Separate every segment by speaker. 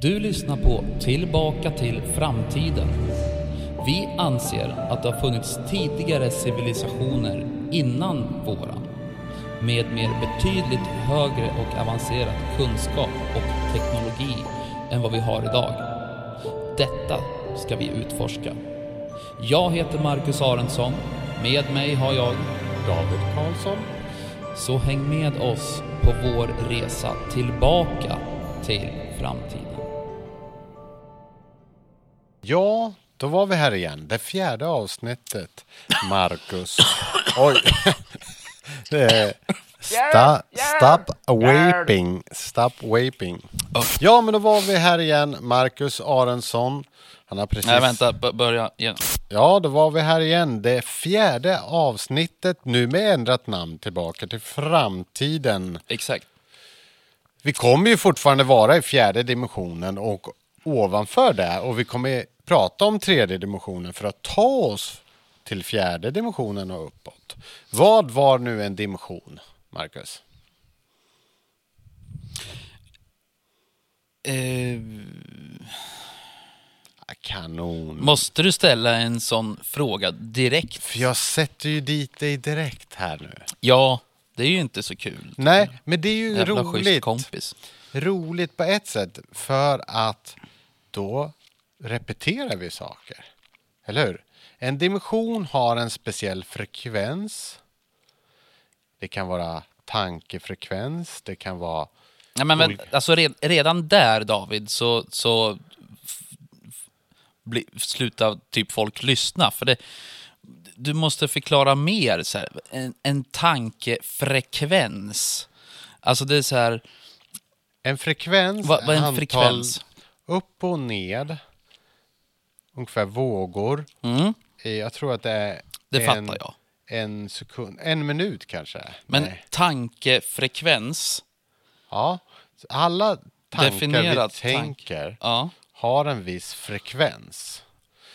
Speaker 1: Du lyssnar på Tillbaka till framtiden. Vi anser att det har funnits tidigare civilisationer innan våran med mer betydligt högre och avancerad kunskap och teknologi än vad vi har idag. Detta ska vi utforska. Jag heter Marcus Arensson. Med mig har jag
Speaker 2: David Karlsson.
Speaker 1: Så häng med oss på vår resa tillbaka till framtiden.
Speaker 2: Ja, då var vi här igen. Det fjärde avsnittet. Marcus. Oj. Sta, stop vaping. Stop vaping. Ja, men då var vi här igen. Marcus Arensson. Han har precis...
Speaker 1: Nej, vänta, b- börja igen.
Speaker 2: Ja, då var vi här igen. Det fjärde avsnittet, nu med ändrat namn, tillbaka till framtiden.
Speaker 1: Exakt.
Speaker 2: Vi kommer ju fortfarande vara i fjärde dimensionen och ovanför det och vi kommer prata om tredje dimensionen för att ta oss till fjärde dimensionen och uppåt. Vad var nu en dimension, Marcus?
Speaker 1: Eh,
Speaker 2: Kanon.
Speaker 1: måste du ställa en sån fråga direkt?
Speaker 2: För jag sätter ju dit dig direkt här nu.
Speaker 1: Ja, det är ju inte så kul.
Speaker 2: Nej, men det är ju
Speaker 1: Jävla
Speaker 2: roligt.
Speaker 1: kompis.
Speaker 2: Roligt på ett sätt för att då repeterar vi saker. Eller hur? En dimension har en speciell frekvens. Det kan vara tankefrekvens, det kan vara...
Speaker 1: Ja, men, men, alltså, red, redan där, David, så, så bli, slutar typ folk lyssna. För det, du måste förklara mer. Så här, en, en tankefrekvens. Alltså det är så här,
Speaker 2: En frekvens
Speaker 1: vad, vad är en
Speaker 2: antal
Speaker 1: frekvens?
Speaker 2: upp och ned. Ungefär vågor.
Speaker 1: Mm,
Speaker 2: Jag tror att det är
Speaker 1: det
Speaker 2: en,
Speaker 1: fattar jag.
Speaker 2: en sekund, en minut kanske.
Speaker 1: Men
Speaker 2: Nej.
Speaker 1: tankefrekvens,
Speaker 2: Ja, alla tankar
Speaker 1: Definierat
Speaker 2: vi
Speaker 1: tank.
Speaker 2: tänker
Speaker 1: ja,
Speaker 2: har en viss frekvens.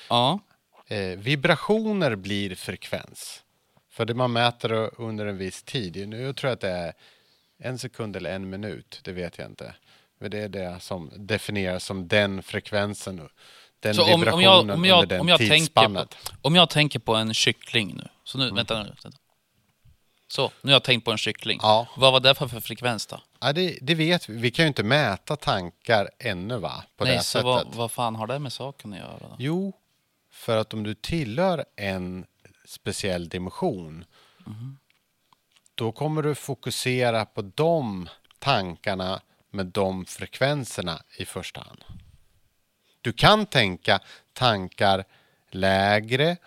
Speaker 1: ja,
Speaker 2: Eh, vibrationer blir frekvens. För det man mäter under en viss tid. Nu tror jag att det är en sekund eller en minut. Det vet jag inte. Men det är det som definieras som den frekvensen. Den
Speaker 1: Så om, om, jag, om,
Speaker 2: under
Speaker 1: jag,
Speaker 2: den
Speaker 1: om, jag tänker på,
Speaker 2: tidsspannet.
Speaker 1: om jag tänker på en kyckling nu. Så
Speaker 2: Mm.
Speaker 1: nu, vänta nu. Vänta. Så, nu har jag tänkt på en kyckling.
Speaker 2: Ja.
Speaker 1: Vad var det för, för frekvens då?
Speaker 2: Ja, det, det vet vi. Vi kan ju inte mäta tankar ännu va? På
Speaker 1: Nej,
Speaker 2: det
Speaker 1: så vad, vad fan har det med saken att göra? Då?
Speaker 2: Jo, för att om du tillhör en speciell dimension då kommer du fokusera på de tankarna med de frekvenserna i första hand. Du kan tänka tankar lägre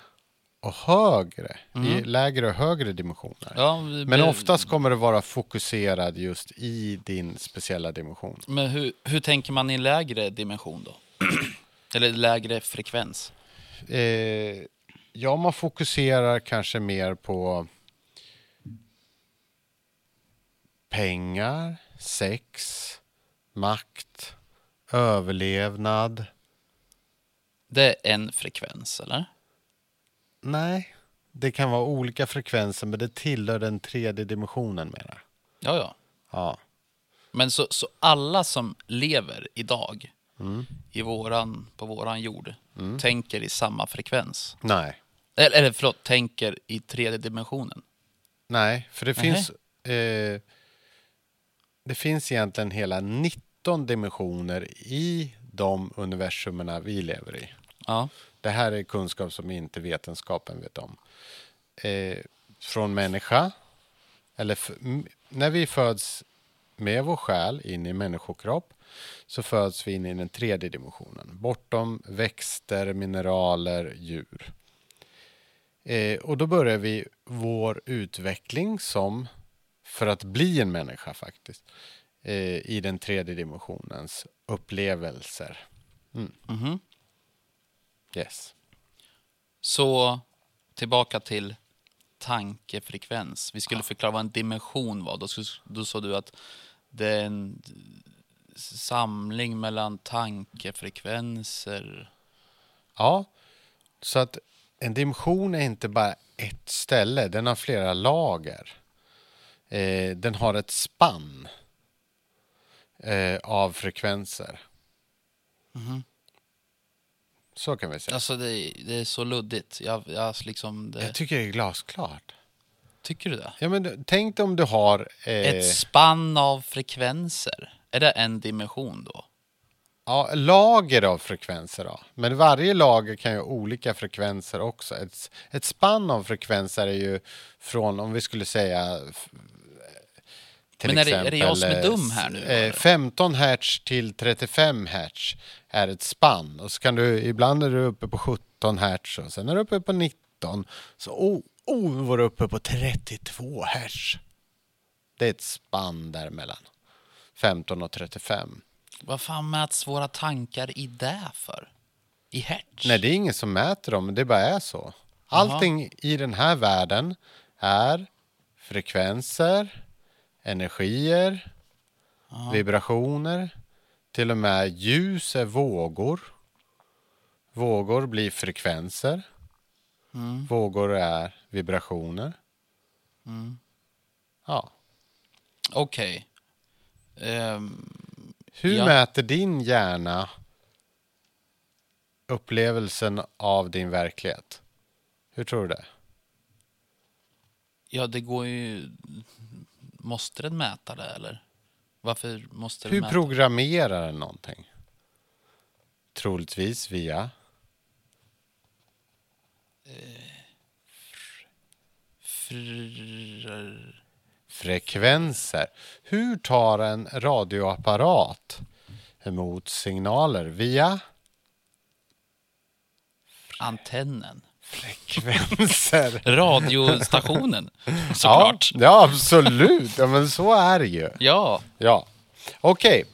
Speaker 2: och högre, i lägre och högre dimensioner.
Speaker 1: Ja, vi-
Speaker 2: Men oftast kommer du vara fokuserad just i din speciella dimension.
Speaker 1: Men hur, hur tänker man i lägre dimension då? Eller lägre frekvens?
Speaker 2: Eh, ja, man fokuserar kanske mer på pengar, sex, makt, överlevnad.
Speaker 1: Det är en frekvens, eller?
Speaker 2: Nej, det kan vara olika frekvenser, men det tillhör den tredje dimensionen mera.
Speaker 1: Ja, ja.
Speaker 2: Ja,
Speaker 1: Men så, så alla som lever idag
Speaker 2: Mm.
Speaker 1: i våran, på våran jord tänker i samma frekvens?
Speaker 2: nej,
Speaker 1: Eller, eller förlåt, tänker i tredje dimensionen?
Speaker 2: nej, för det finns. Eh, det finns egentligen hela 19 dimensioner i de universumerna vi lever i.
Speaker 1: Ja.
Speaker 2: Det här är kunskap som inte vetenskapen vet om. Eh, från människa, eller när vi föds med vår själ in i människokropp så föds vi in i den tredje dimensionen, bortom växter, mineraler, djur. Eh, och då börjar vi vår utveckling som, för att bli en människa faktiskt, eh, i den tredje dimensionens upplevelser.
Speaker 1: Mhm.
Speaker 2: Yes.
Speaker 1: Så tillbaka till tankefrekvens. Vi skulle förklara vad en dimension var. Då, då sa du att det är en samling mellan tankefrekvenser.
Speaker 2: Ja, så att en dimension är inte bara ett ställe, den har flera lager. Eh, den har ett spann eh, av frekvenser. Så kan vi säga.
Speaker 1: Alltså det, det är så luddigt. Jag, jag liksom, det,
Speaker 2: Jag tycker det är glasklart.
Speaker 1: tycker du det?
Speaker 2: Ja, men tänk dig om du har... Eh,
Speaker 1: Ett spann av frekvenser. Är det en dimension då?
Speaker 2: Ja, lager av frekvenser då. Men varje lager kan ju ha olika frekvenser också. Ett, ett spann av frekvenser är ju från, om vi skulle säga...
Speaker 1: Men är det- är det jag som är
Speaker 2: exempel,
Speaker 1: dum här nu,
Speaker 2: eh,
Speaker 1: eller?
Speaker 2: 15 hertz till 35 hertz är ett spann. Och så kan du, ibland är du uppe på 17 hertz och sen är du uppe på 19. Så oh, oh, var du uppe på 32 hertz. Det är ett spann däremellan. 15 och 35.
Speaker 1: Vad fan mäts våra tankar i det för? I hertz?
Speaker 2: Nej, det är ingen som mäter dem, det bara är så. Allting i den här världen är frekvenser, energier, vibrationer. Till och med ljus är vågor. Vågor blir frekvenser. Vågor är vibrationer. Ja.
Speaker 1: Okej. Ehm,
Speaker 2: Hur
Speaker 1: Ja.
Speaker 2: mäter din hjärna upplevelsen av din verklighet? Hur tror du det?
Speaker 1: ja, det går ju... Måste den mäta det, eller? Varför måste den
Speaker 2: Hur
Speaker 1: mäta?
Speaker 2: programmerar den någonting? Troligtvis via...
Speaker 1: Fr-
Speaker 2: frekvenser. Hur tar en radioapparat emot signaler via
Speaker 1: Antennen.
Speaker 2: Frekvenser?
Speaker 1: Radiostationen, såklart.
Speaker 2: Ja, ja, absolut. Ja, men så är det ju.
Speaker 1: Ja.
Speaker 2: Ja, okej.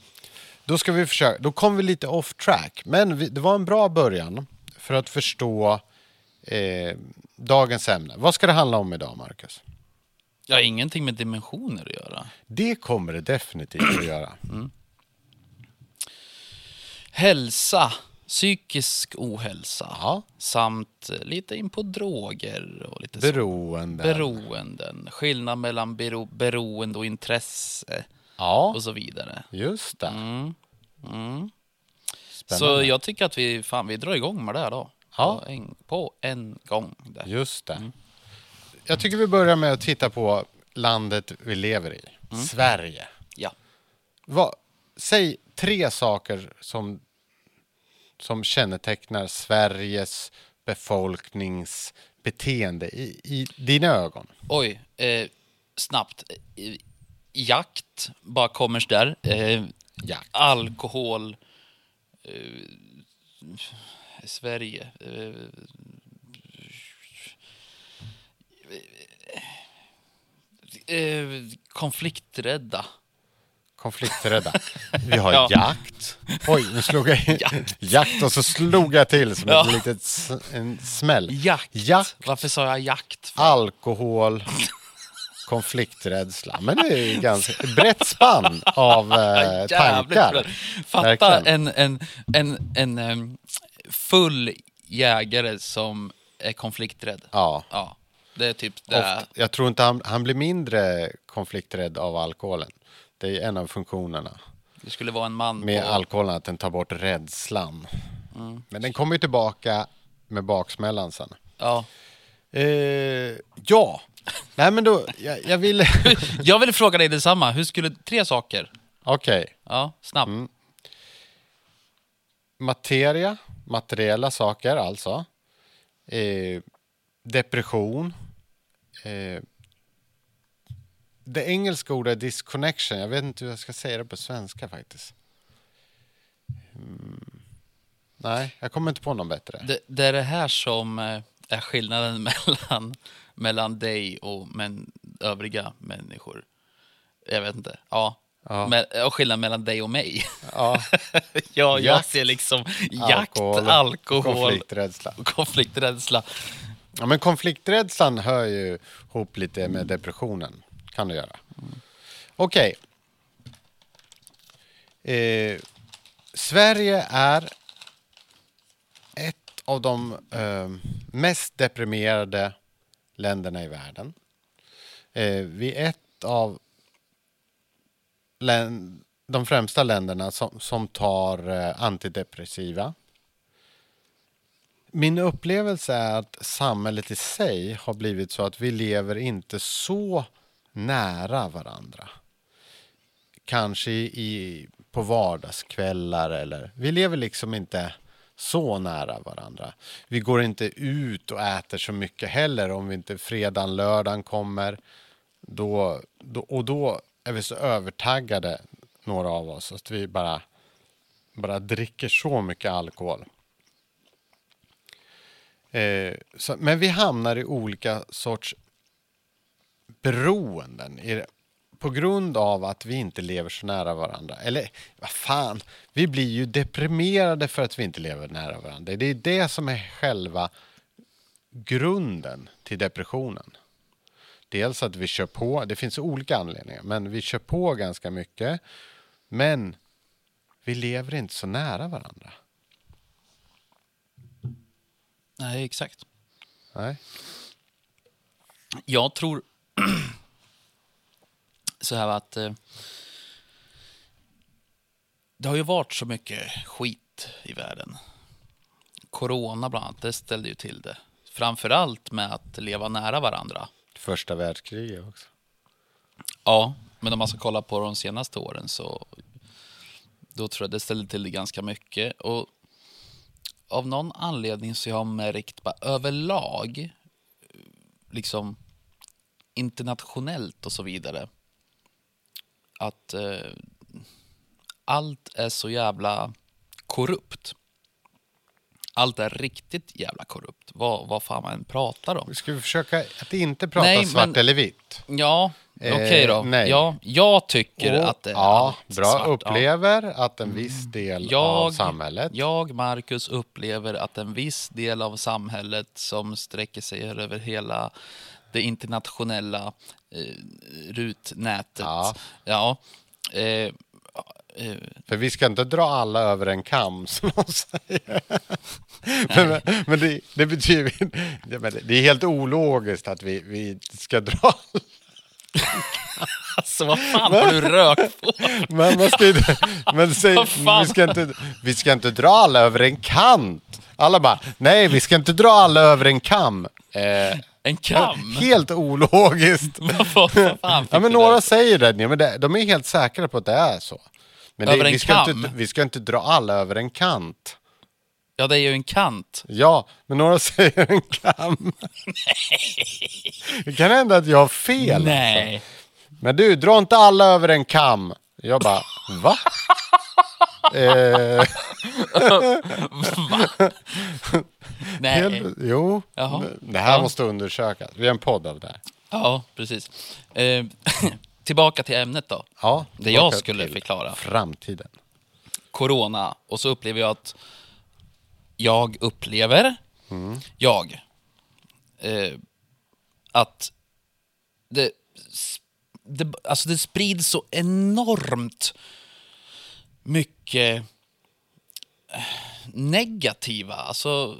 Speaker 2: Då ska vi försöka. Då kom vi lite off track. Men vi, det var en bra början för att förstå eh, dagens ämne. Vad ska det handla om idag, Marcus?
Speaker 1: ja, ingenting med dimensioner att göra.
Speaker 2: Det kommer det definitivt att göra.
Speaker 1: Hälsa, psykisk ohälsa
Speaker 2: Ja.
Speaker 1: samt lite in på droger och lite så.
Speaker 2: Beroende.
Speaker 1: beroenden. Skillnad mellan bero, beroende och intresse
Speaker 2: Ja,
Speaker 1: och så vidare.
Speaker 2: just det.
Speaker 1: Mm. Mm. Så jag tycker att vi, fan, vi drar igång med det här då.
Speaker 2: Ja.
Speaker 1: På, en, på en gång. Där.
Speaker 2: Just det. Jag tycker vi börjar med att titta på landet vi lever i. Sverige.
Speaker 1: Ja.
Speaker 2: Vad, säg tre saker som, som kännetecknar Sveriges befolkningsbeteende i, i dina ögon.
Speaker 1: Oj, eh, snabbt. Jakt, bara kommer där. Eh,
Speaker 2: Jakt.
Speaker 1: alkohol. Eh, Sverige. Eh, eh, konflikträdda.
Speaker 2: Konflikträdda. Vi har
Speaker 1: Ja.
Speaker 2: jakt. Oj, nu slog jag i jakt och så slog jag till som
Speaker 1: Ja.
Speaker 2: ett litet en smäll.
Speaker 1: Jakt.
Speaker 2: Jakt.
Speaker 1: Varför sa jag jakt?
Speaker 2: alkohol, konflikträdsla. Men det är ju ganska brett spann av eh, tankar.
Speaker 1: brett. Fatta
Speaker 2: Verkligen.
Speaker 1: en, en, en, en em, full jägare som är konflikträdd.
Speaker 2: Ja,
Speaker 1: Ja, det är typ det.
Speaker 2: ofta. Jag tror inte han, han blir mindre konflikträdd av alkoholen. Det är en av funktionerna
Speaker 1: Det skulle vara en man
Speaker 2: med
Speaker 1: på...
Speaker 2: alkoholen, att den tar bort rädslan.
Speaker 1: Mm.
Speaker 2: Men den kommer ju tillbaka med baksmällan sen.
Speaker 1: Ja.
Speaker 2: Eh, ja, nej men då, jag, jag vill...
Speaker 1: Jag vill fråga dig detsamma. Hur skulle... Tre saker.
Speaker 2: Okej,
Speaker 1: Ja, snabbt.
Speaker 2: Mm. materia, materiella saker alltså. Eh, depression. Eh, det engelska ordet är disconnection. Jag vet inte hur jag ska säga det på svenska faktiskt. Mm. Nej, jag kommer inte på någon bättre.
Speaker 1: Det, det är det här som eh, är skillnaden mellan, mellan dig och men, övriga människor. Jag vet inte. Ja.
Speaker 2: Ja.
Speaker 1: Men, och skillnaden mellan dig och mig.
Speaker 2: Ja,
Speaker 1: ja, jag
Speaker 2: Jakt,
Speaker 1: ser liksom jakt, alkohol,
Speaker 2: alkohol, konflikträdsla.
Speaker 1: konflikträdsla.
Speaker 2: Ja, men konflikträdslan hör ju ihop lite med depressionen. Kan du göra. Okej. Eh, Sverige är ett av de eh, mest deprimerade länderna i världen. Eh, vi är ett av län- de främsta länderna som, som tar eh, antidepressiva. Min upplevelse är att samhället i sig har blivit så att vi lever inte så nära varandra. Kanske i, på vardagskvällar eller... Vi lever liksom inte så nära varandra. Vi går inte ut och äter så mycket heller om vi inte fredagen, lördagen kommer. Då, då, och då är vi så övertaggade, några av oss, att vi bara, bara dricker så mycket alkohol. Eh, så, men vi hamnar i olika sorts beroenden på grund av att vi inte lever så nära varandra. Eller vad fan, vi blir ju deprimerade för att vi inte lever nära varandra. Det är det som är själva grunden till depressionen. Dels att vi kör på, det finns olika anledningar, men vi kör på ganska mycket. Men vi lever inte så nära varandra.
Speaker 1: Nej, exakt.
Speaker 2: Nej.
Speaker 1: Jag tror så här att eh, det har ju varit så mycket skit i världen. Corona bland annat, det ställde ju till det. Framförallt med att leva nära varandra.
Speaker 2: Första världskriget också.
Speaker 1: Ja, men om man ska kolla på de senaste åren så då tror jag det ställde till det ganska mycket. Och av någon anledning så har jag märkt bara överlag, liksom internationellt och så vidare, att eh, allt är så jävla korrupt. Allt är riktigt jävla korrupt. Vad, vad fan man pratar om.
Speaker 2: Ska vi försöka att inte prata
Speaker 1: Nej,
Speaker 2: svart
Speaker 1: men-
Speaker 2: eller vitt?
Speaker 1: Ja,
Speaker 2: Eh,
Speaker 1: okej då.
Speaker 2: nej.
Speaker 1: Ja, jag tycker
Speaker 2: Och-
Speaker 1: att det är
Speaker 2: ja, bra.
Speaker 1: svart. Ja.
Speaker 2: Upplever att en viss del av samhället...
Speaker 1: Jag, Marcus, upplever att en viss del av samhället som sträcker sig över hela det internationella eh, rutnätet.
Speaker 2: Ja.
Speaker 1: Ja. Eh, eh,
Speaker 2: För vi ska inte dra alla över en kam, som de säger. men men det, det betyder... Det, men är helt ologiskt att vi, vi ska dra...
Speaker 1: alltså, vad fan har du rökt på?
Speaker 2: Men, man ska, inte- men säg, vi, ska inte, vi ska inte dra alla över en kant. Alla bara, nej, vi ska inte dra alla över en kam. Eh,
Speaker 1: En kam?
Speaker 2: helt ologiskt.
Speaker 1: Fan fick
Speaker 2: Ja, men några
Speaker 1: där?
Speaker 2: säger det, nej, men det, de är helt säkra på att det är så. Men det,
Speaker 1: Över en
Speaker 2: vi, ska
Speaker 1: kam?
Speaker 2: inte, vi ska inte dra alla över en kant.
Speaker 1: Ja, det är ju en kant.
Speaker 2: Ja, men några säger en kam. Det kan hända att jag har fel. Alltså.
Speaker 1: Nej.
Speaker 2: Men du, dra inte alla över en kam. Jag bara, va? eh,
Speaker 1: Nej.
Speaker 2: helt, jo,
Speaker 1: Jaha.
Speaker 2: det här
Speaker 1: Ja.
Speaker 2: måste undersökas. Vi har en podd av det här.
Speaker 1: Ja, precis. Eh, tillbaka till ämnet då.
Speaker 2: Ja,
Speaker 1: Det jag skulle förklara.
Speaker 2: Framtiden.
Speaker 1: Corona. Och så upplever jag att jag upplever, jag, eh, att det, det, alltså det sprids så enormt mycket eh, negativa, alltså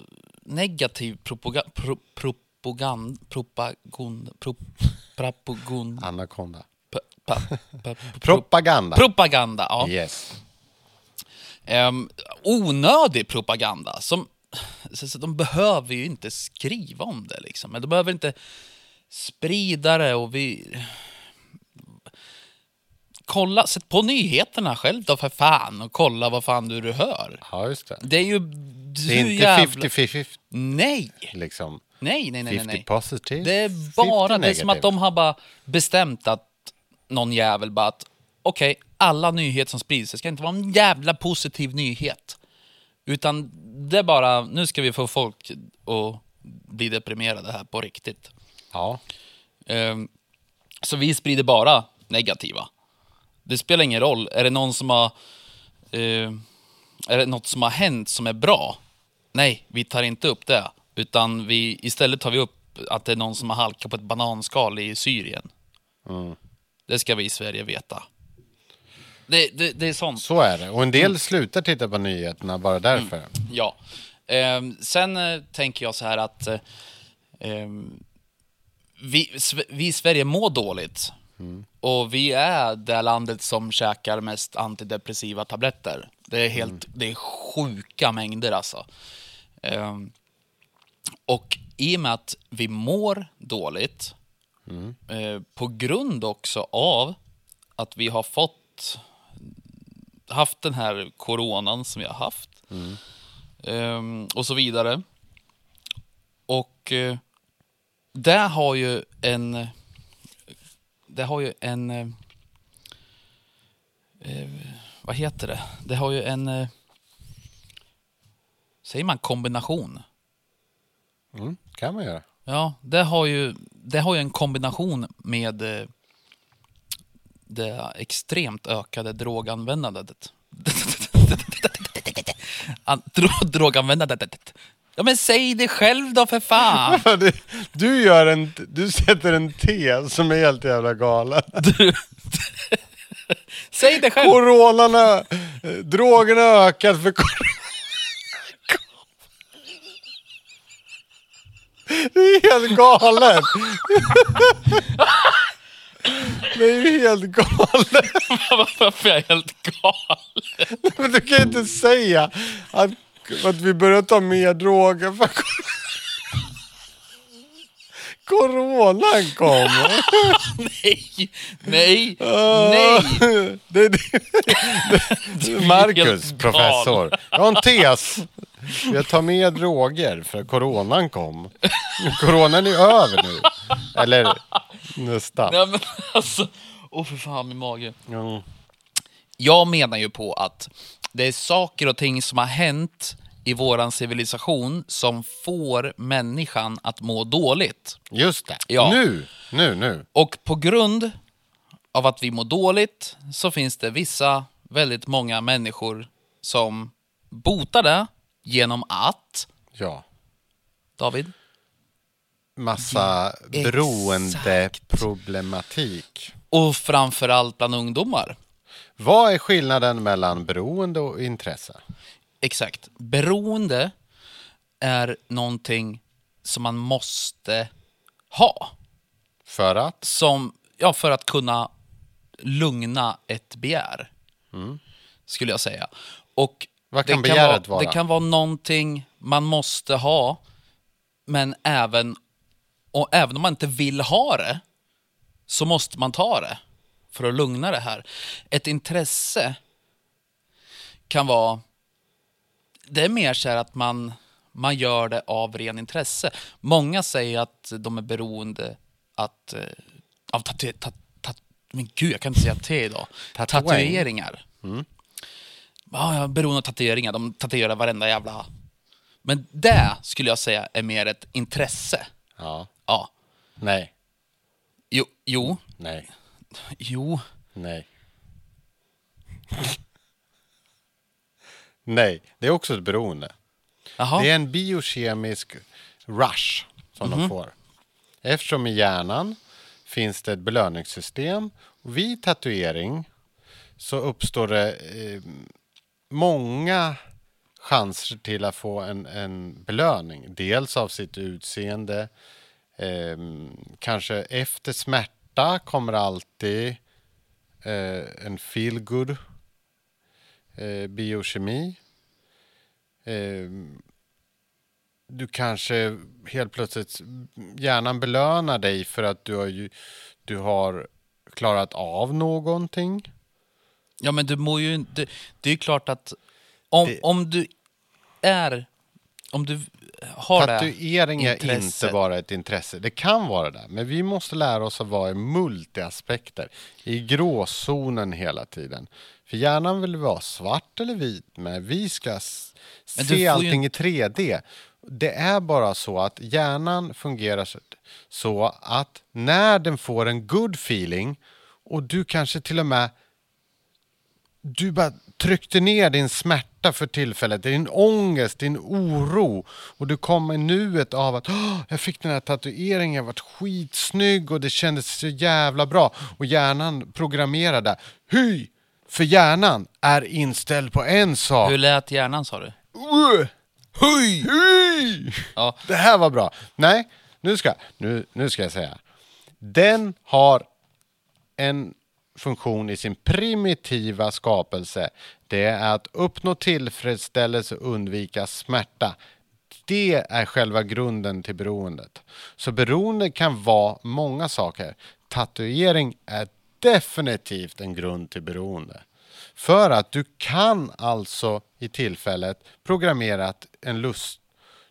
Speaker 1: negativ propaganda, pro, propagand, propagund, pro, propagund,
Speaker 2: Anaconda.
Speaker 1: pa, pa, pa,
Speaker 2: Propaganda.
Speaker 1: propaganda, ja.
Speaker 2: Yes.
Speaker 1: Ehm, onödig propaganda. Som, så, så de behöver ju inte skriva om det, liksom. men de behöver inte sprida det. Och vi... Kolla, sätt på nyheterna själv då för fan och kolla vad fan du, du hör.
Speaker 2: Ja, just det.
Speaker 1: Det är ju...
Speaker 2: Det är inte 50-50
Speaker 1: Nej!
Speaker 2: liksom.
Speaker 1: Nej, nej, nej, nej.
Speaker 2: 50
Speaker 1: nej.
Speaker 2: positive.
Speaker 1: Det är
Speaker 2: 50
Speaker 1: bara, det är som att de har bara bestämt att någon jävel bara att okej, alla nyheter som sprids, det ska inte vara en jävla positiv nyhet. Utan det är bara, nu ska vi få folk att bli deprimerade här på riktigt.
Speaker 2: Ja,
Speaker 1: Ehm, Så vi sprider bara negativa. Det spelar ingen roll. Är det någon som har... eh, är det något som har hänt som är bra? Nej, vi tar inte upp det. Utan vi, istället tar vi upp att det är någon som har halkat på ett bananskal i Syrien. Det ska vi i Sverige veta. Det, det, det är sånt.
Speaker 2: så är det. Och en
Speaker 1: Mm.
Speaker 2: del slutar titta på nyheterna bara därför.
Speaker 1: Ja. Ehm, sen eh, tänker jag så här att eh, ehm, vi, vi i Sverige mår dåligt. Och vi är det landet som käkar mest antidepressiva tabletter. Det är helt, det är sjuka mängder alltså. Ehm, och i och med att vi mår dåligt, eh, på grund också av att vi har fått haft den här coronan som vi har haft. Ehm, och så vidare. Och eh, det har ju en... Det har ju en... eh, Eh, vad heter det? Det har ju en... Eh, säger man kombination?
Speaker 2: Mm, kan man göra.
Speaker 1: Ja, det har ju, det har ju en kombination med eh, det extremt ökade droganvändandet. An- dro- Droganvändandet. Ja men säg det själv då för fan!
Speaker 2: Du, gör en, du sätter en T som är helt jävla galen.
Speaker 1: Du, säg det själv!
Speaker 2: Coronan drogerna har ökat för Det är helt galet! Det är ju helt galet!
Speaker 1: Varför är jag helt galen?
Speaker 2: Men du kan ju inte säga att, att vi börjar ta mer droger för cor- Coronan kom!
Speaker 1: Nej, nej, nej!
Speaker 2: Det, det, det, Marcus, professor. Jag har en tes. Jag tar med droger för coronan kom. Coronan är över nu. Eller nästan.
Speaker 1: Nej men alltså, åh för fan min mage.
Speaker 2: Mm.
Speaker 1: Jag menar ju på att det är saker och ting som har hänt i våran civilisation som får människan att må dåligt.
Speaker 2: Just det.
Speaker 1: Ja.
Speaker 2: Nu, nu, nu.
Speaker 1: Och på grund av att vi mår dåligt så finns det vissa, väldigt många människor som botar det genom att,
Speaker 2: Ja.
Speaker 1: David,
Speaker 2: Massa beroendeproblematik.
Speaker 1: och framförallt bland ungdomar.
Speaker 2: Vad är skillnaden mellan beroende och intresse?
Speaker 1: Exakt. Beroende är någonting som man måste ha.
Speaker 2: För att?
Speaker 1: Som, ja, för att kunna lugna ett begär. Skulle jag säga. Och
Speaker 2: Vad kan
Speaker 1: det
Speaker 2: begäret
Speaker 1: vara,
Speaker 2: vara?
Speaker 1: Det kan vara någonting man måste ha, men även, och även om man inte vill ha det, så måste man ta det för att lugna det här. Ett intresse kan vara... Det är mer så här att man, man gör det av ren intresse. Många säger att de är beroende att, eh, av tatu, ta, ta, Men gud, jag kan inte säga T idag.
Speaker 2: Tatuering.
Speaker 1: Tatueringar. Ja, jag är beroende av tatueringar. De tatuerar varenda jävla... Men det skulle jag säga är mer ett intresse.
Speaker 2: Ja.
Speaker 1: Ja.
Speaker 2: Nej.
Speaker 1: Jo, jo,
Speaker 2: Nej.
Speaker 1: jo.
Speaker 2: Nej. Nej, det är också ett beroende.
Speaker 1: Jaha.
Speaker 2: Det är en biokemisk rush som de får. Eftersom i hjärnan finns det ett belöningssystem. Och vid tatuering så uppstår det eh, många chanser till att få en, en belöning. Dels av sitt utseende. Eh, kanske efter smärta kommer alltid eh, en feel good eh, biokemi. Eh, du kanske helt plötsligt hjärnan belönar dig för att du har, ju, du har klarat av någonting.
Speaker 1: Ja, men du mår ju inte... Det är klart att om,
Speaker 2: Det-
Speaker 1: om du är... Om du har det
Speaker 2: Tatuering är
Speaker 1: intresset.
Speaker 2: inte bara ett intresse. Det kan vara det, men vi måste lära oss att vara i multiaspekter. I gråzonen hela tiden. För hjärnan vill vara svart eller vit, men vi ska se
Speaker 1: ju
Speaker 2: allting i 3D. Det är bara så att hjärnan fungerar så- att när den får en good feeling och du kanske till och med du bara tryckte ner din smärta för tillfället, din ångest, din oro och du kom i nuet av att "Åh, jag fick den här tatueringen, jag varit skitsnygg och det kändes så jävla bra och hjärnan programmerade Hy! För hjärnan är inställd på en sak.
Speaker 1: Hur lät hjärnan sa du?
Speaker 2: Uh, Hy! Hy!
Speaker 1: Ja.
Speaker 2: Det här var bra. Nej, nu ska, nu, nu ska jag säga. Den har en funktion i sin primitiva skapelse. Det är att uppnå tillfredsställelse och undvika smärta. Det är själva grunden till beroendet. Så beroende kan vara många saker. Tatuering är definitivt en grund till beroende. För att du kan alltså i tillfället programmera en lust,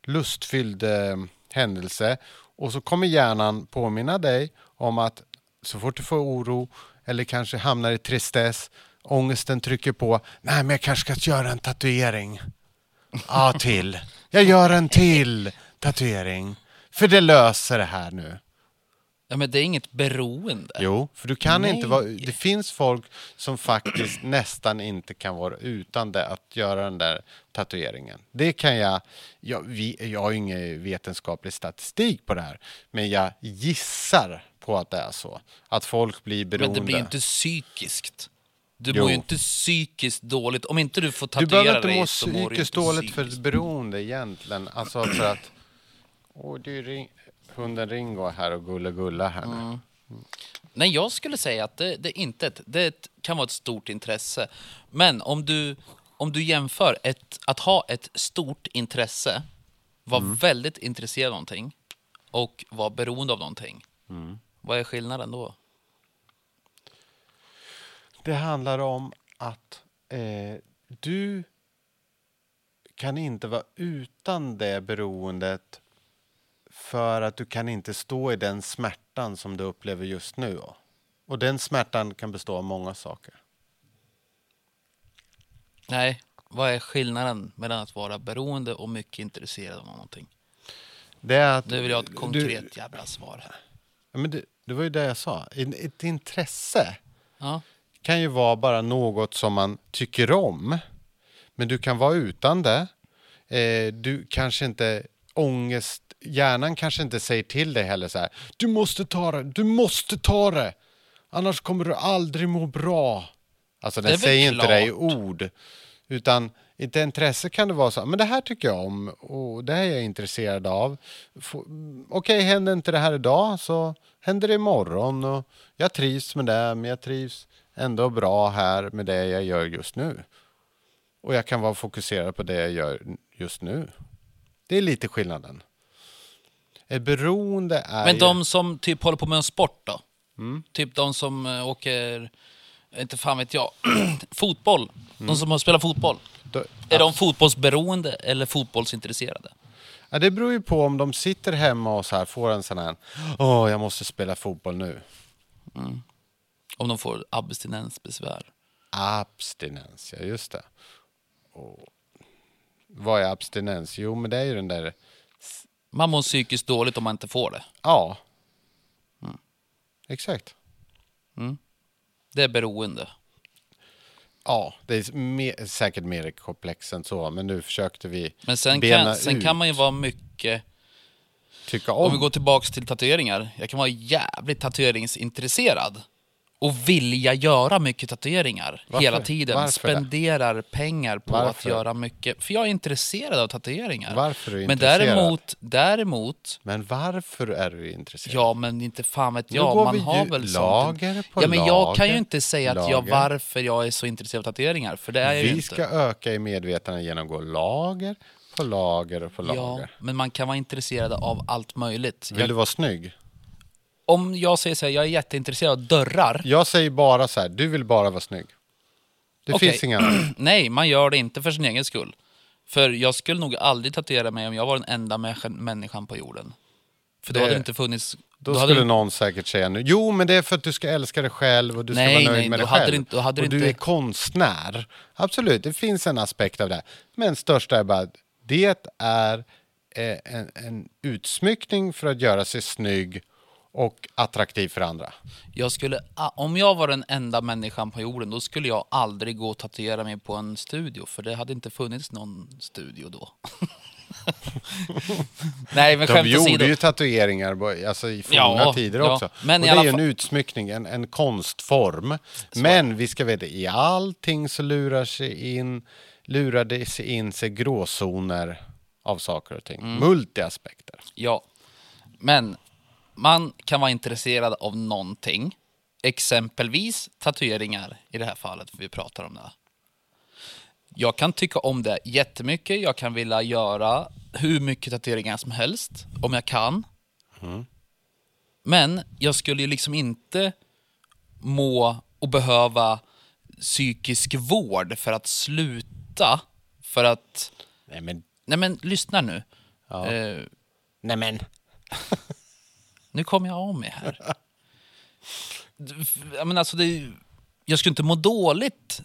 Speaker 2: lustfylld eh, händelse och så kommer hjärnan påminna dig om att så fort du får oro eller kanske hamnar i tristess, ångesten trycker på, nej men jag kanske ska göra en tatuering. Ja, till. Jag gör en till tatuering. För det löser det här nu.
Speaker 1: Ja, men det är inget beroende.
Speaker 2: Jo, för du kan
Speaker 1: Nej.
Speaker 2: inte vara... Det finns folk som faktiskt nästan inte kan vara utan det, att göra den där tatueringen. Det kan jag... Jag, vi, jag har ingen vetenskaplig statistik på det här, men jag gissar på att det är så. Att folk blir beroende.
Speaker 1: Men det blir inte psykiskt. Du
Speaker 2: Jo.
Speaker 1: mår ju inte psykiskt dåligt. Om inte du får
Speaker 2: Du
Speaker 1: tatuera
Speaker 2: behöver inte
Speaker 1: dig
Speaker 2: må
Speaker 1: så mår du ju
Speaker 2: psykiskt
Speaker 1: inte
Speaker 2: dåligt för
Speaker 1: psykiskt.
Speaker 2: beroende egentligen. Alltså för att... Det är ring, hunden Ringo är här och gulla här nu.
Speaker 1: Mm. Nej, jag skulle säga att det, det är inte ett, det kan vara ett stort intresse. Men om du, om du jämför ett, att ha ett stort intresse, vara
Speaker 2: Mm.
Speaker 1: väldigt intresserad av någonting och vara beroende av någonting.
Speaker 2: Mm.
Speaker 1: Vad är skillnaden då?
Speaker 2: Det handlar om att eh, du kan inte vara utan det beroendet för att du kan inte stå i den smärtan som du upplever just nu. Och den smärtan kan bestå av många saker.
Speaker 1: Nej, vad är skillnaden mellan att vara beroende och mycket intresserad av någonting?
Speaker 2: Det, är att
Speaker 1: Nu vill jag ha ett
Speaker 2: du-
Speaker 1: konkret jävla svar här.
Speaker 2: Men det, det var ju det jag sa. Ett ett intresse
Speaker 1: Ja,
Speaker 2: kan ju vara bara något som man tycker om. Men du kan vara utan det. Eh, du kanske inte ångest, hjärnan kanske inte säger till dig heller så här. Du måste ta det, du måste ta det. Annars kommer du aldrig må bra. Alltså den säger inte det i
Speaker 1: klart.
Speaker 2: ord. Utan i ett intresse kan det vara så men det här tycker jag om och det här är jag intresserad av. Okej, händer inte det här idag så händer det imorgon och jag trivs med det, men jag trivs ändå bra här med det jag gör just nu. Och jag kan vara fokuserad på det jag gör just nu. Det är lite skillnaden. Ett beroende är
Speaker 1: Men
Speaker 2: ju-
Speaker 1: de som typ håller på med en sport då?
Speaker 2: Mm.
Speaker 1: Typ de som eh, åker, inte fan vet jag, fotboll.
Speaker 2: Mm.
Speaker 1: De som har spelat fotboll.
Speaker 2: då-
Speaker 1: Är de fotbollsberoende eller fotbollsintresserade?
Speaker 2: Ja, det beror ju på om de sitter hemma och så här får en sån här, åh, jag måste spela fotboll nu.
Speaker 1: Om de får abstinensbesvär.
Speaker 2: Abstinens, ja just det. Och vad är abstinens? Jo, men det är ju den där,
Speaker 1: Man mår psykiskt dåligt om man inte får det.
Speaker 2: ja. Exakt.
Speaker 1: Det är beroende.
Speaker 2: Ja, det är mer, säkert mer komplext än så, men nu försökte vi
Speaker 1: Men sen,
Speaker 2: bena
Speaker 1: kan, sen
Speaker 2: ut,
Speaker 1: kan man ju vara mycket...
Speaker 2: tycka
Speaker 1: Om
Speaker 2: om.
Speaker 1: vi går tillbaks till tatueringar. Jag kan vara jävligt tatueringsintresserad. Och vilja göra mycket tatueringar
Speaker 2: Varför?
Speaker 1: hela tiden.
Speaker 2: Varför?
Speaker 1: Spenderar pengar på att
Speaker 2: Varför?
Speaker 1: göra mycket. För jag är intresserad av tatueringar.
Speaker 2: Varför är du
Speaker 1: Men
Speaker 2: intresserad?
Speaker 1: däremot, däremot,
Speaker 2: Men varför är du intresserad?
Speaker 1: ja men inte fan vet
Speaker 2: Nu
Speaker 1: jag.
Speaker 2: går
Speaker 1: Man
Speaker 2: vi
Speaker 1: har
Speaker 2: ju
Speaker 1: väl
Speaker 2: lager
Speaker 1: sånt.
Speaker 2: på
Speaker 1: Ja men jag kan ju
Speaker 2: lager,
Speaker 1: inte säga att jag,
Speaker 2: lager.
Speaker 1: varför jag är så intresserad av tatueringar. För det är jag ju
Speaker 2: Vi
Speaker 1: inte.
Speaker 2: ska öka i medvetande genom att gå lager på lager och på
Speaker 1: Ja,
Speaker 2: lager.
Speaker 1: men man kan vara intresserad av allt möjligt.
Speaker 2: Vill
Speaker 1: Jag,
Speaker 2: du vara snygg?
Speaker 1: Om jag säger så här, jag är jätteintresserad av dörrar.
Speaker 2: Jag säger bara så här, du vill bara vara snygg. Det
Speaker 1: Okej.
Speaker 2: finns inga andra.
Speaker 1: Nej, man gör det inte för sin egen skull. För jag skulle nog aldrig tatuera mig om jag var den enda människan- människan på jorden. För då
Speaker 2: Det-
Speaker 1: hade det inte funnits...
Speaker 2: Då,
Speaker 1: hade
Speaker 2: skulle
Speaker 1: det-
Speaker 2: någon säkert säga nu, jo men det är för att du ska älska dig själv och du ska
Speaker 1: Nej,
Speaker 2: vara nöjd
Speaker 1: nej,
Speaker 2: med
Speaker 1: då
Speaker 2: dig
Speaker 1: hade
Speaker 2: själv.
Speaker 1: det inte- då hade
Speaker 2: och
Speaker 1: det
Speaker 2: du är
Speaker 1: inte-
Speaker 2: konstnär. Absolut, det finns en aspekt av det. Men största är bara att det är eh, en, en utsmyckning för att göra sig snygg och attraktiv för andra.
Speaker 1: Jag skulle, om jag var den enda människan på jorden, då skulle jag aldrig gå och tatuera mig på en studio, för det hade inte funnits någon studio då. Nej, men
Speaker 2: De gjorde
Speaker 1: åsido.
Speaker 2: ju tatueringar alltså, i forna
Speaker 1: Ja,
Speaker 2: tider
Speaker 1: ja.
Speaker 2: också.
Speaker 1: Men
Speaker 2: och det är ju en utsmyckning, en, en konstform. Men vi ska veta, i allting så lurar sig in, lurar det sig in sig gråzoner av saker och ting.
Speaker 1: Mm.
Speaker 2: Multiaspekter.
Speaker 1: Ja, men man kan vara intresserad av någonting exempelvis tatueringar i det här fallet, för vi pratar om det. Jag kan tycka om det jättemycket. Jag kan vilja göra hur mycket tatueringar som helst, om jag kan. Men jag skulle ju liksom inte må och behöva psykisk vård för att sluta. För att...
Speaker 2: Nej men,
Speaker 1: Nej men lyssna nu.
Speaker 2: Ja.
Speaker 1: Eh,
Speaker 2: nej men.
Speaker 1: Nu kommer jag av mig här. Jag, menar, alltså, det, jag skulle inte må dåligt.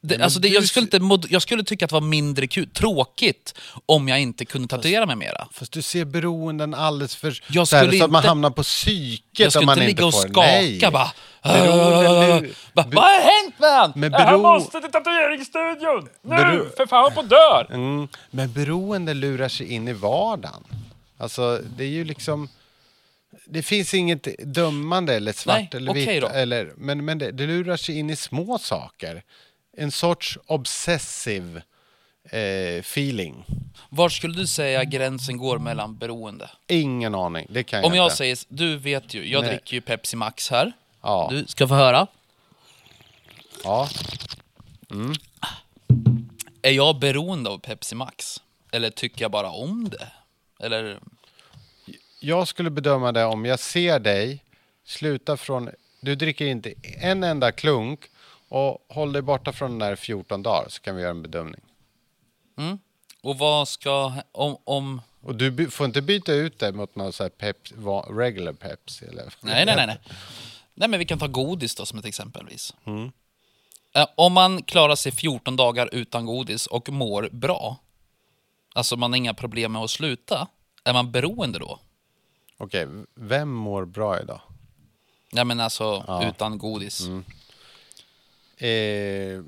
Speaker 1: Det,
Speaker 2: men
Speaker 1: alltså, det, jag, skulle inte må, jag skulle tycka att det var mindre kul, tråkigt om jag inte kunde tatuera mig mera.
Speaker 2: Fast du ser beroenden alldeles för...
Speaker 1: Jag
Speaker 2: så, här,
Speaker 1: skulle
Speaker 2: så att man
Speaker 1: inte-
Speaker 2: hamnar på psyket
Speaker 1: Jag
Speaker 2: om
Speaker 1: skulle
Speaker 2: man
Speaker 1: inte
Speaker 2: inte
Speaker 1: ligga och
Speaker 2: får.
Speaker 1: skaka
Speaker 2: Nej.
Speaker 1: bara.
Speaker 2: Beroende nu-
Speaker 1: Bara,
Speaker 2: be-
Speaker 1: Vad har hänt med han?
Speaker 2: Men bero-
Speaker 1: måste till tatueringsstudion! Nu!
Speaker 2: Bero-
Speaker 1: För fan, jag på dör!
Speaker 2: Mm, men beroende lurar sig in i vardagen. Alltså, det är ju liksom... Det finns inget dömande eller svart
Speaker 1: Nej,
Speaker 2: eller
Speaker 1: okej
Speaker 2: vitt.
Speaker 1: då.
Speaker 2: Eller, men men det, det lurar sig in i små saker. En sorts obsessiv eh, feeling.
Speaker 1: Var skulle du säga gränsen går mellan beroende?
Speaker 2: Ingen aning. Det kan
Speaker 1: Om
Speaker 2: jag
Speaker 1: jag
Speaker 2: inte.
Speaker 1: säger, du vet ju, jag
Speaker 2: Nej.
Speaker 1: dricker ju Pepsi Max här.
Speaker 2: Ja.
Speaker 1: Du ska få höra.
Speaker 2: Ja.
Speaker 1: Är jag beroende av Pepsi Max? Eller tycker jag bara om det? Eller,
Speaker 2: Jag skulle bedöma det om jag ser dig sluta från... Du dricker inte en enda klunk och håll dig borta från den där 14 dagar så kan vi göra en bedömning.
Speaker 1: och vad ska, om, om
Speaker 2: Och du by- får inte byta ut det mot någon så här peps, regular Pepsi eller...
Speaker 1: nej, nej, nej, nej. Nej, men vi kan ta godis då som ett exempelvis.
Speaker 2: Mm.
Speaker 1: Eh, Om man klarar sig 14 dagar utan godis och mår bra, alltså man har inga problem med att sluta, är man beroende då?
Speaker 2: Okej, vem mår bra idag?
Speaker 1: Nej, men alltså
Speaker 2: Ja. Mm.
Speaker 1: utan godis.
Speaker 2: Eh,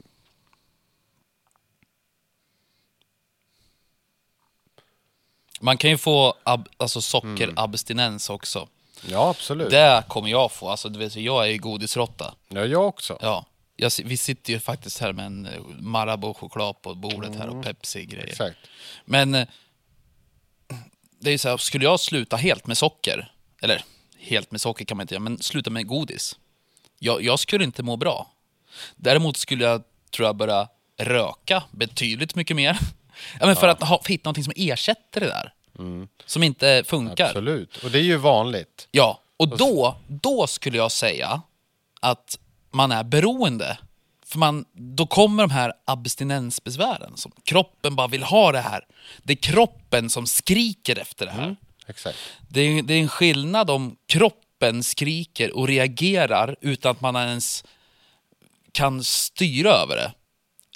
Speaker 1: Man kan ju få ab, alltså sockerabstinens också.
Speaker 2: ja, absolut.
Speaker 1: Det kommer jag få. Alltså, du vet, jag är ju godisråtta.
Speaker 2: Ja, jag också.
Speaker 1: Ja. Jag, vi sitter ju faktiskt här med en eh, Marabou-choklad på bordet här och Pepsi-grejer.
Speaker 2: Mm. Exakt.
Speaker 1: Men eh, det är ju så här, skulle jag sluta helt med socker, eller helt med socker kan man inte göra, men sluta med godis. Jag, jag skulle inte må bra. Däremot skulle jag, tror jag, börja röka betydligt mycket mer. Ja, men för att ha, hitta någonting som ersätter det där. Som inte funkar.
Speaker 2: Absolut. Och det är ju vanligt.
Speaker 1: Ja, och då, då skulle jag säga att man är beroende. För man, då kommer de här abstinensbesvären. Som kroppen bara vill ha det här. Det är kroppen som skriker efter det här.
Speaker 2: Exakt.
Speaker 1: Det, är, det är en skillnad om kroppen skriker och reagerar utan att man ens kan styra över det.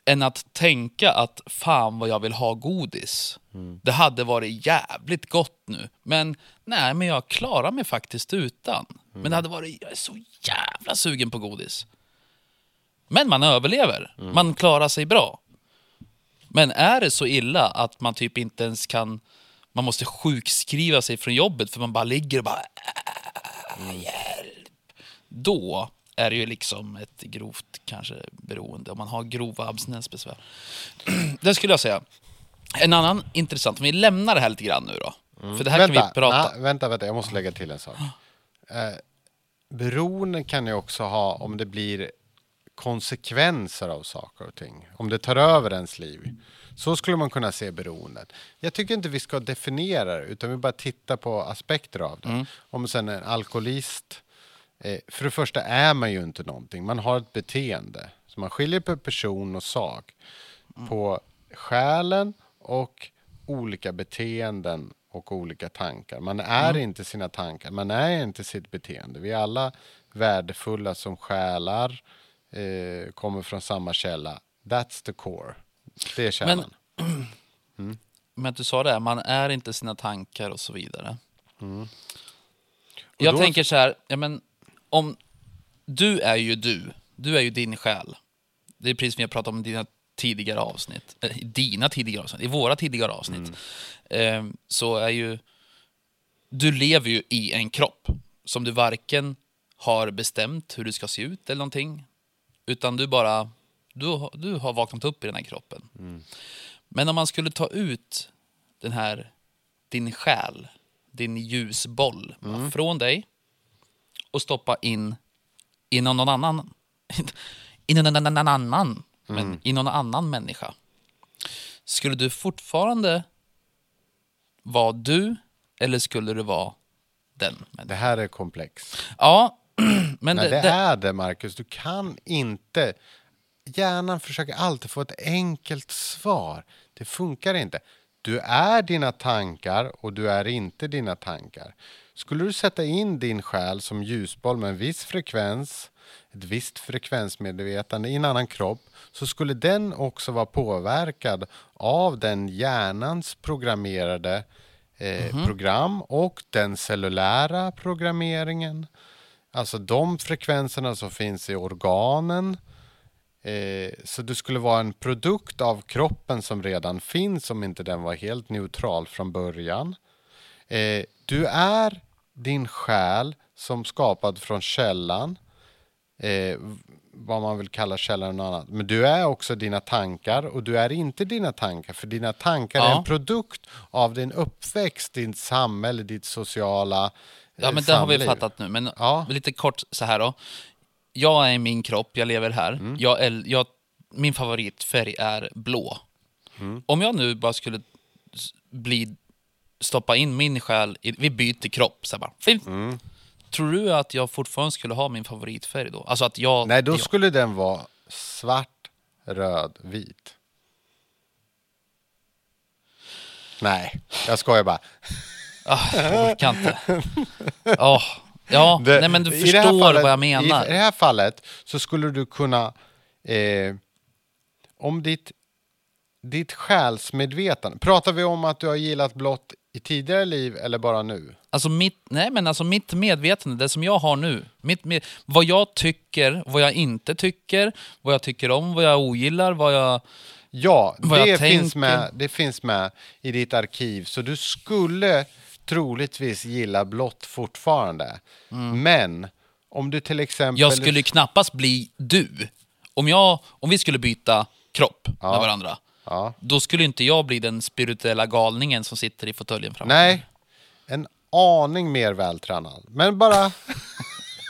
Speaker 1: Än att tänka att fan vad jag vill ha godis. Det hade varit jävligt gott nu. Men nej, men jag klarar mig faktiskt utan. Men det hade varit, jag är så jävla sugen på godis. Men man överlever. Man klarar sig bra. Men är det så illa att man typ inte ens kan... Man måste sjukskriva sig från jobbet för man bara ligger och bara... "Äh, Hjälp! Då är det ju liksom ett grovt kanske beroende, om man har grova abstinensbesvär. det skulle jag säga. En annan intressant, om vi lämnar det här lite grann nu då. För det här
Speaker 2: vänta,
Speaker 1: kan vi prata...
Speaker 2: nej, vänta, vänta, jag måste lägga till en sak. Eh, beroende kan ju också ha om det blir konsekvenser av saker och ting. Om det tar över ens liv. Så skulle man kunna se beroendet. Jag tycker inte vi ska definiera det, utan vi bara tittar på aspekter av det. Om sen en alkoholist, eh, för det första är man ju inte någonting, man har ett beteende. Så man skiljer på person och sak. På själen och olika beteenden och olika tankar. Man är inte sina tankar, man är inte sitt beteende. Vi är alla värdefulla som själar, eh, kommer från samma källa. That's the core. Det är kärnan.
Speaker 1: Men, men att du sa det, här, man är inte sina tankar och så vidare. Jag
Speaker 2: då-
Speaker 1: tänker så här, ja, men, om du är ju du, du är ju din själ. Det är precis som har pratat om dina tidigare avsnitt, i dina tidigare avsnitt, i våra tidigare avsnitt. Eh, så är ju, du lever ju i en kropp som du varken har bestämt hur du ska se ut eller någonting, utan du bara, du, du har vaknat upp i den här kroppen. Men om man skulle ta ut den här, din själ, din ljusboll från dig och stoppa in i någon annan, i någon annan, men i någon annan människa. Skulle du fortfarande vara du eller skulle du vara den? människan?
Speaker 2: Det här är komplext.
Speaker 1: Ja, men
Speaker 2: Nej,
Speaker 1: det,
Speaker 2: det,
Speaker 1: det,
Speaker 2: är det, Marcus. Du kan inte... Hjärnan försöker alltid få ett enkelt svar. Det funkar inte. Du är dina tankar och du är inte dina tankar. Skulle du sätta in din själ som ljusboll med en viss frekvens, ett visst frekvensmedvetande i en annan kropp, så skulle den också vara påverkad av den hjärnans programmerade eh, program och den cellulära programmeringen. Alltså de frekvenserna som finns i organen. Eh, så du skulle vara en produkt av kroppen som redan finns om inte den var helt neutral från början. Eh, du är din själ som skapad från källan. Eh, vad man vill kalla källan och annat. Men du är också dina tankar och du är inte dina tankar. För dina tankar är
Speaker 1: Ja.
Speaker 2: en produkt av din uppväxt, ditt samhälle, ditt sociala
Speaker 1: ja,
Speaker 2: eh,
Speaker 1: men det har vi fattat nu. Men
Speaker 2: Ja.
Speaker 1: lite kort så här då. Jag är min kropp, jag lever här.
Speaker 2: Mm.
Speaker 1: Jag, äl- jag, min favoritfärg är blå.
Speaker 2: Mm.
Speaker 1: Om jag nu bara skulle bli, stoppa in min själ, i, vi byter kropp, så här bara.
Speaker 2: Mm.
Speaker 1: Tror du att jag fortfarande skulle ha min favoritfärg då? Alltså att jag...
Speaker 2: Nej, då skulle den vara svart, röd, vit. Nej, jag skojar bara.
Speaker 1: Ah, jag orkar inte. Åh, ja,
Speaker 2: Det-
Speaker 1: nej men du
Speaker 2: i
Speaker 1: förstår
Speaker 2: fallet-
Speaker 1: vad jag menar.
Speaker 2: I det här fallet så skulle du kunna... Eh, om ditt, ditt själsmedvetande... Pratar vi om att du har gillat blått i tidigare liv eller bara nu?
Speaker 1: Alltså mitt, nej men alltså mitt medvetande, det som jag har nu, mitt med, vad jag tycker, vad jag inte tycker, vad jag tycker om, vad jag ogillar, vad jag...
Speaker 2: Ja,
Speaker 1: Vad
Speaker 2: det
Speaker 1: jag
Speaker 2: finns, med, det finns med i ditt arkiv. Så du skulle troligtvis gilla blått fortfarande. Men om du till exempel...
Speaker 1: Jag skulle knappast bli du. Om, jag, om vi skulle byta kropp med varandra,
Speaker 2: Ja.
Speaker 1: då skulle inte jag bli den spirituella galningen som sitter i fåtöljen framför
Speaker 2: Nej, en aning mer vältränad. Men bara...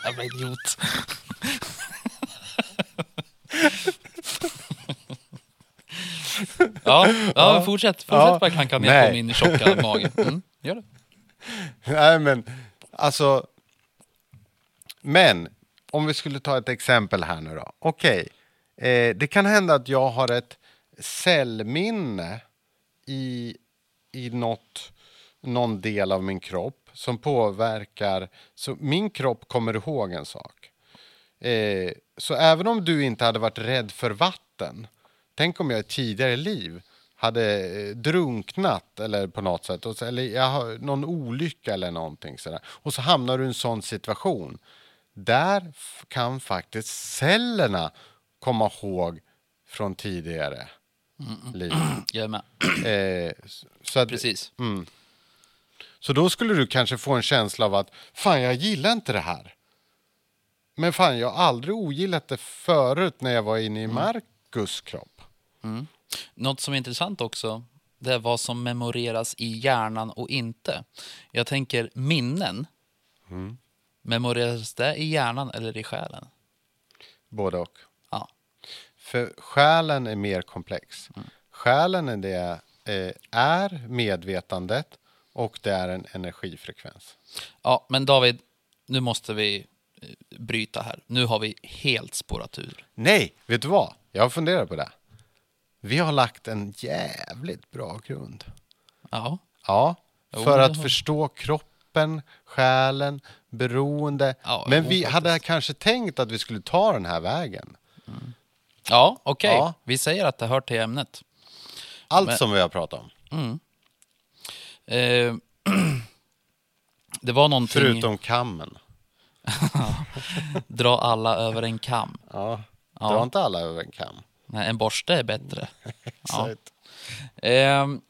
Speaker 1: Jävla idiot. ja, ja, fortsätt. Fortsätt
Speaker 2: Ja.
Speaker 1: bara klanka ner
Speaker 2: Nej.
Speaker 1: på min tjocka mage. Mm, gör det.
Speaker 2: Nej, men alltså... Men om vi skulle ta ett exempel här nu då. Okej, eh, det kan hända att jag har ett cellminne i, i något, någon del av min kropp som påverkar... Så min kropp kommer ihåg en sak. Eh, så även om du inte hade varit rädd för vatten, tänk om jag i tidigare liv hade eh, drunknat eller på något sätt, så, eller jag har någon olycka eller någonting sådär. Och så hamnar du i en sån situation. Där kan faktiskt cellerna komma ihåg från tidigare liv.
Speaker 1: Jag är med.
Speaker 2: Eh, så, att,
Speaker 1: Precis.
Speaker 2: Så då skulle du kanske få en känsla av att fan, jag gillar inte det här. Men fan, jag har aldrig ogillat det förut när jag var inne i Marcus kropp.
Speaker 1: Något som är intressant också, det är vad som memoreras i hjärnan och inte. Jag tänker minnen. Memoreras det i hjärnan eller i själen?
Speaker 2: Både och.
Speaker 1: Ja.
Speaker 2: För själen är mer komplex. Själen är, det, eh, är medvetandet och det är en energifrekvens.
Speaker 1: ja, men David, nu måste vi eh, bryta här. Nu har vi helt spårat ur.
Speaker 2: Nej, vet du vad? Jag har funderat på det. Vi har lagt en jävligt bra grund.
Speaker 1: Ja,
Speaker 2: Ja,
Speaker 1: Jo,
Speaker 2: för
Speaker 1: det
Speaker 2: att förstå kroppen, själen, beroende.
Speaker 1: Ja,
Speaker 2: Men
Speaker 1: jo,
Speaker 2: vi
Speaker 1: faktiskt.
Speaker 2: hade kanske tänkt att vi skulle ta den här vägen.
Speaker 1: ja okej.
Speaker 2: Ja.
Speaker 1: Vi säger att det hör till ämnet.
Speaker 2: Allt
Speaker 1: Men-
Speaker 2: som vi har pratat om.
Speaker 1: Eh, det var någonting...
Speaker 2: Förutom kammen.
Speaker 1: Dra alla över en kam.
Speaker 2: Ja,
Speaker 1: Ja.
Speaker 2: dra inte alla över en kam.
Speaker 1: Nej, en borste är bättre. Ja.
Speaker 2: Exakt.
Speaker 1: Ehm,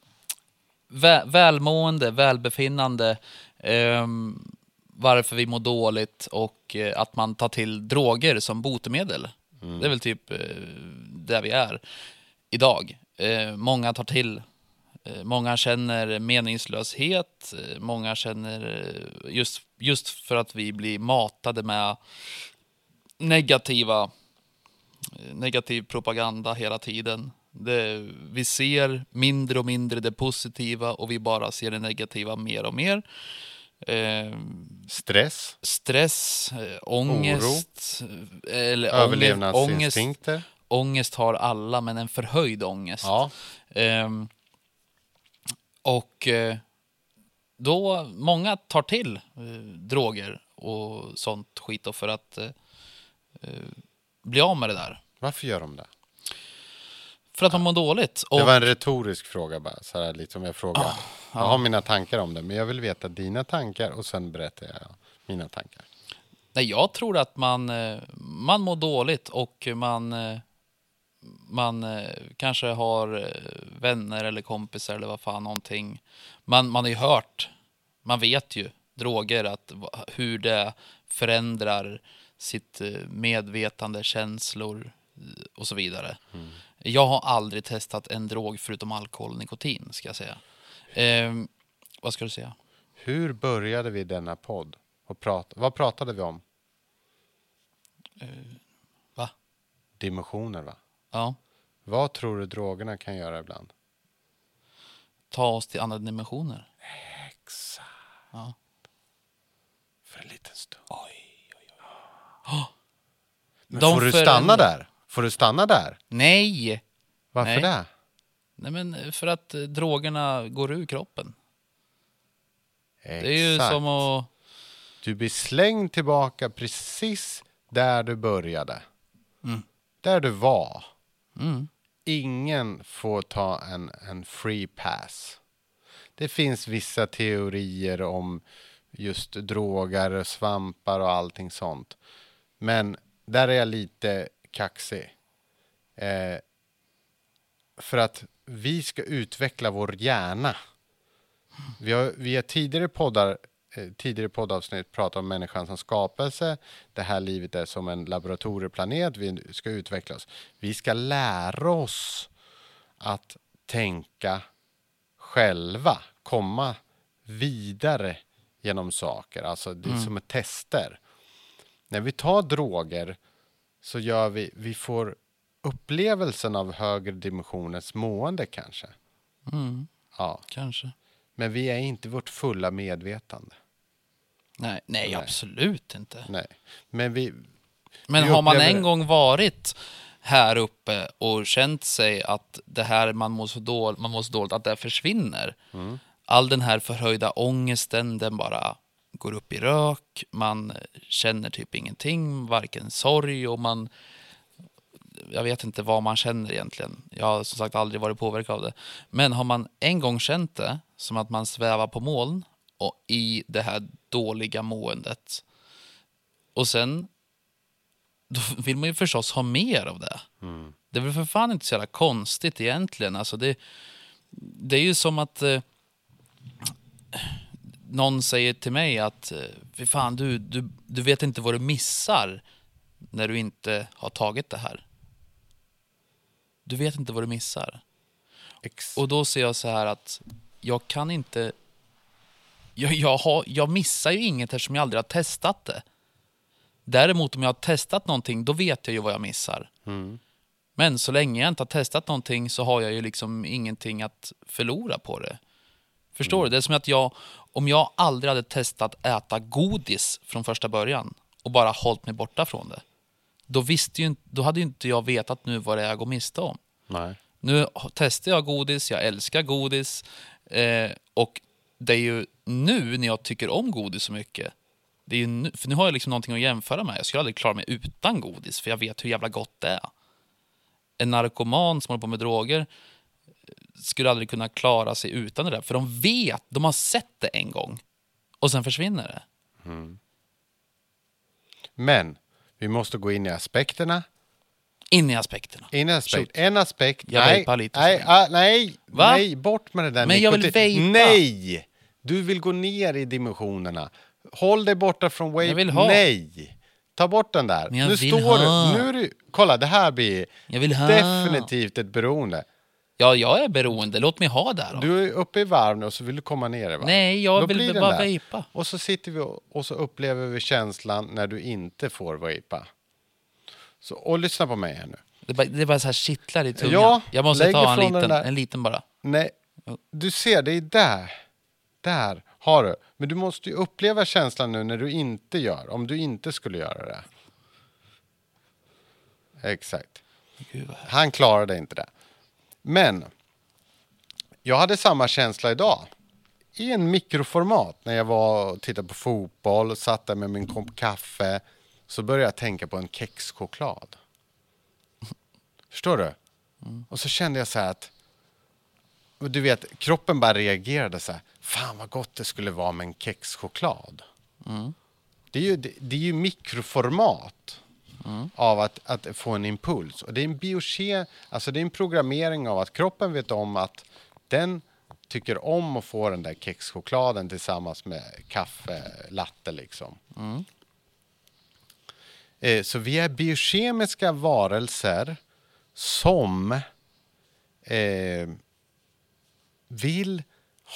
Speaker 1: vä- välmående, välbefinnande, ehm, varför vi mår dåligt och eh, att man tar till droger som botemedel. Det är väl typ eh, där vi är idag. Eh, många tar till, eh, många känner meningslöshet, eh, många känner eh, just just för att vi blir matade med negativa, negativ propaganda hela tiden. Det, vi ser mindre och mindre det positiva och vi bara ser det negativa mer och mer. Eh,
Speaker 2: Stress,
Speaker 1: stress, eh, ångest, eh, eller ångest, ångest,
Speaker 2: överlevnadsinstinkter.
Speaker 1: ångest har alla, men en förhöjd ångest.
Speaker 2: Ja,
Speaker 1: Ehm, och eh, då, många tar till eh, droger och sånt skit för att eh, bli av med det där.
Speaker 2: varför gör de det?
Speaker 1: För att de mår dåligt. Och,
Speaker 2: Det var en retorisk fråga bara, så här, lite som jag frågar.
Speaker 1: Ah,
Speaker 2: Jag har mina tankar om det, men jag vill veta dina tankar och sen berättar jag mina tankar.
Speaker 1: nej, jag tror att man, man mår dåligt och man, man eh, kanske har eh, vänner eller kompisar eller vad fan någonting. Man, man har ju hört, man vet ju, droger, att, hur det förändrar sitt eh, medvetande, känslor eh, och så vidare. Jag har aldrig testat en drog förutom alkohol och nikotin, ska jag säga. Ehm, vad ska du säga?
Speaker 2: Hur började vi denna podd? Och prat, vad pratade vi om?
Speaker 1: Va?
Speaker 2: Dimensioner, va?
Speaker 1: Ja.
Speaker 2: Vad tror du drogerna kan göra ibland?
Speaker 1: Ta oss till andra dimensioner.
Speaker 2: Exakt.
Speaker 1: Ja.
Speaker 2: För en liten stund.
Speaker 1: De
Speaker 2: Men får du stanna
Speaker 1: förändrar-
Speaker 2: där? Får du stanna där?
Speaker 1: Nej!
Speaker 2: Varför
Speaker 1: Nej.
Speaker 2: det?
Speaker 1: Nej, men för att eh, drogerna går ur kroppen.
Speaker 2: Exakt.
Speaker 1: Det är ju som att...
Speaker 2: Du blir slängd tillbaka precis där du började.
Speaker 1: Mm.
Speaker 2: Där du var.
Speaker 1: Mm,
Speaker 2: Ingen får ta en, en free pass. Det finns vissa teorier om just droger, svampar och allting sånt. Men där är jag lite kaxig. Eh, för att vi ska utveckla vår hjärna. Vi har, vi har tidigare poddar tidigare poddavsnitt pratat om människan som skapelse. Det här livet är som en laboratorieplanet. Vi ska utveckla oss. Vi ska lära oss att tänka själva, komma vidare genom saker. Alltså det är som ett tester. När vi tar droger så gör vi, vi får upplevelsen av högre dimensioners mående kanske.
Speaker 1: mm,
Speaker 2: Ja,
Speaker 1: kanske.
Speaker 2: men vi är inte vårt fulla medvetande.
Speaker 1: Nej, nej,
Speaker 2: Nej.
Speaker 1: absolut inte.
Speaker 2: Nej, men vi,
Speaker 1: Men
Speaker 2: Vi
Speaker 1: har man en
Speaker 2: det.
Speaker 1: gång varit här uppe och känt sig att det här man mår så dåligt, man mår så dåligt att det försvinner.
Speaker 2: Mm.
Speaker 1: All den här förhöjda ångesten, den bara går upp i rök. Man känner typ ingenting, varken sorg och man... Jag vet inte vad man känner egentligen. Jag har som sagt aldrig varit påverkad av det. Men har man en gång känt det, som att man svävar på moln och i det här dåliga måendet. Och sen då vill man ju förstås ha mer av det. Det är väl för fan inte så jävla konstigt egentligen. Alltså det, det är ju som att eh, någon säger till mig att eh, fy fan, du, du, du vet inte vad du missar när du inte har tagit det här. Du vet inte vad du missar.
Speaker 2: ex-
Speaker 1: Och då ser jag så här att jag kan inte... Jag, jag, har, jag missar ju inget eftersom jag aldrig har testat det. Däremot om jag har testat någonting, då vet jag ju vad jag missar.
Speaker 2: mm,
Speaker 1: Men så länge jag inte har testat någonting så har jag ju liksom ingenting att förlora på det. Förstår du? Det är som att jag, om jag aldrig hade testat äta godis från första början och bara hållit mig borta från det. Då, visste ju, då hade ju inte jag vetat nu vad det är jag går miste om.
Speaker 2: nej.
Speaker 1: Nu testar jag godis, jag älskar godis. Eh, och det är ju nu när jag tycker om godis så mycket. Det är ju nu, för nu har jag liksom någonting att jämföra med. Jag skulle aldrig klara mig utan godis, för jag vet hur jävla gott det är. En narkoman som håller på med droger eh, skulle aldrig kunna klara sig utan det där. För de vet, de har sett det en gång. Och sen försvinner det. Mm.
Speaker 2: Men vi måste gå in i aspekterna.
Speaker 1: In i aspekterna.
Speaker 2: En aspekt.
Speaker 1: Shoot.
Speaker 2: En aspekt.
Speaker 1: Jag
Speaker 2: nej,
Speaker 1: vejpar lite
Speaker 2: nej, ah, nej,
Speaker 1: Va?
Speaker 2: nej, bort med det där.
Speaker 1: Men jag vill vejpa.
Speaker 2: Nej! Du vill gå ner i dimensionerna. Håll dig borta från vape.
Speaker 1: Jag vill ha.
Speaker 2: Nej! Ta bort den där.
Speaker 1: Men jag
Speaker 2: nu
Speaker 1: vill
Speaker 2: står
Speaker 1: ha.
Speaker 2: du. Nu är du. Kolla, det här blir
Speaker 1: Jag vill ha.
Speaker 2: definitivt ett beroende.
Speaker 1: Ja, jag är beroende. Låt mig ha det då.
Speaker 2: Du är uppe i varv nu och så vill du komma ner i varv.
Speaker 1: Nej, jag
Speaker 2: Då
Speaker 1: vill bara vapa.
Speaker 2: Och så sitter vi och, och så upplever vi känslan när du inte får vapa. Så, och lyssna på mig här nu.
Speaker 1: Det bara, det bara så här kittlar i tungan.
Speaker 2: Ja,
Speaker 1: jag måste ta en liten, en liten bara.
Speaker 2: Nej, du ser, det är där. Där har du. Men du måste ju uppleva känslan nu när du inte gör. Om du inte skulle göra det. Exakt. Han klarade inte det. Men jag hade samma känsla idag. I en mikroformat när jag var och tittade på fotboll och satt där med min kopp kaffe. Så började jag tänka på en kexchoklad. Förstår du? Och så kände jag så här att du vet, kroppen bara reagerade så här. Fan vad gott det skulle vara med en kexchoklad. Det, är ju, det, det är ju mikroformat av att, att få en impuls. Och det är en biokemi, alltså det är en programmering av att kroppen vet om att den tycker om att få den där kexchokladen tillsammans med kaffe, latte liksom. Eh, Eh, så vi är biokemiska varelser som eh, vill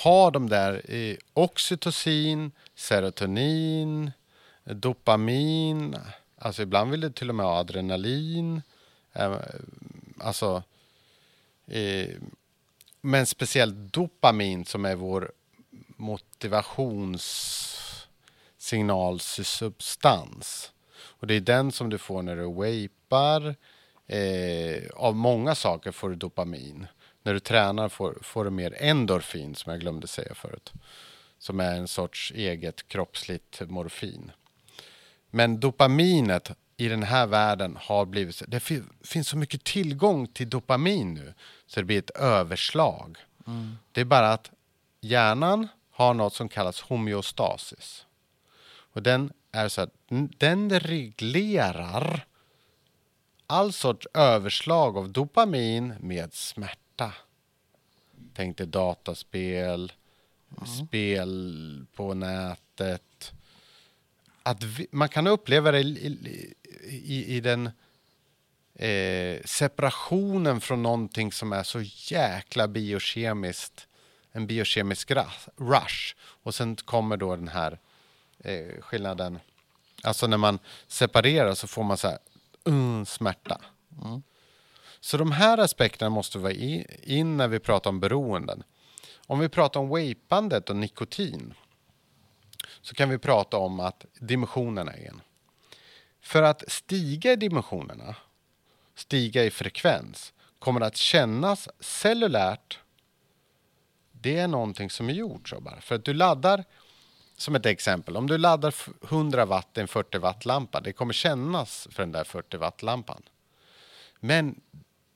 Speaker 2: ha de där eh, oxytocin, serotonin, dopamin, alltså ibland vill det till och med ha adrenalin. Eh, alltså, eh, men speciellt dopamin som är vår motivationssignalsubstans. Och det är den som du får när du vapar. Eh, av många saker får du dopamin. När du tränar får, får du mer endorfin, som jag glömde säga förut. Som är en sorts eget kroppsligt morfin. Men dopaminet i den här världen har blivit... Det fi- finns så mycket tillgång till dopamin nu så det blir ett överslag. Det är bara att hjärnan har något som kallas homeostasis. Och den är så att den reglerar all sorts överslag av dopamin med smärta. Tänk dig dataspel, spel på nätet. Att vi, man kan uppleva det i, i, i, den eh, separationen från någonting som är så jäkla biokemiskt. En biokemisk rush. Och sen kommer då den här eh, skillnaden. Alltså när man separerar så får man så här mm, smärta. Mm. Så de här aspekterna måste vara i, in när vi pratar om beroenden. Om vi pratar om vapandet och nikotin så kan vi prata om att dimensionerna är en. För att stiga i dimensionerna, stiga i frekvens, kommer att kännas cellulärt. Det är någonting som är gjort så bara. För att du laddar, som ett exempel, om du laddar 100 watt i en 40 watt lampa, det kommer kännas för den där 40 watt lampan. Men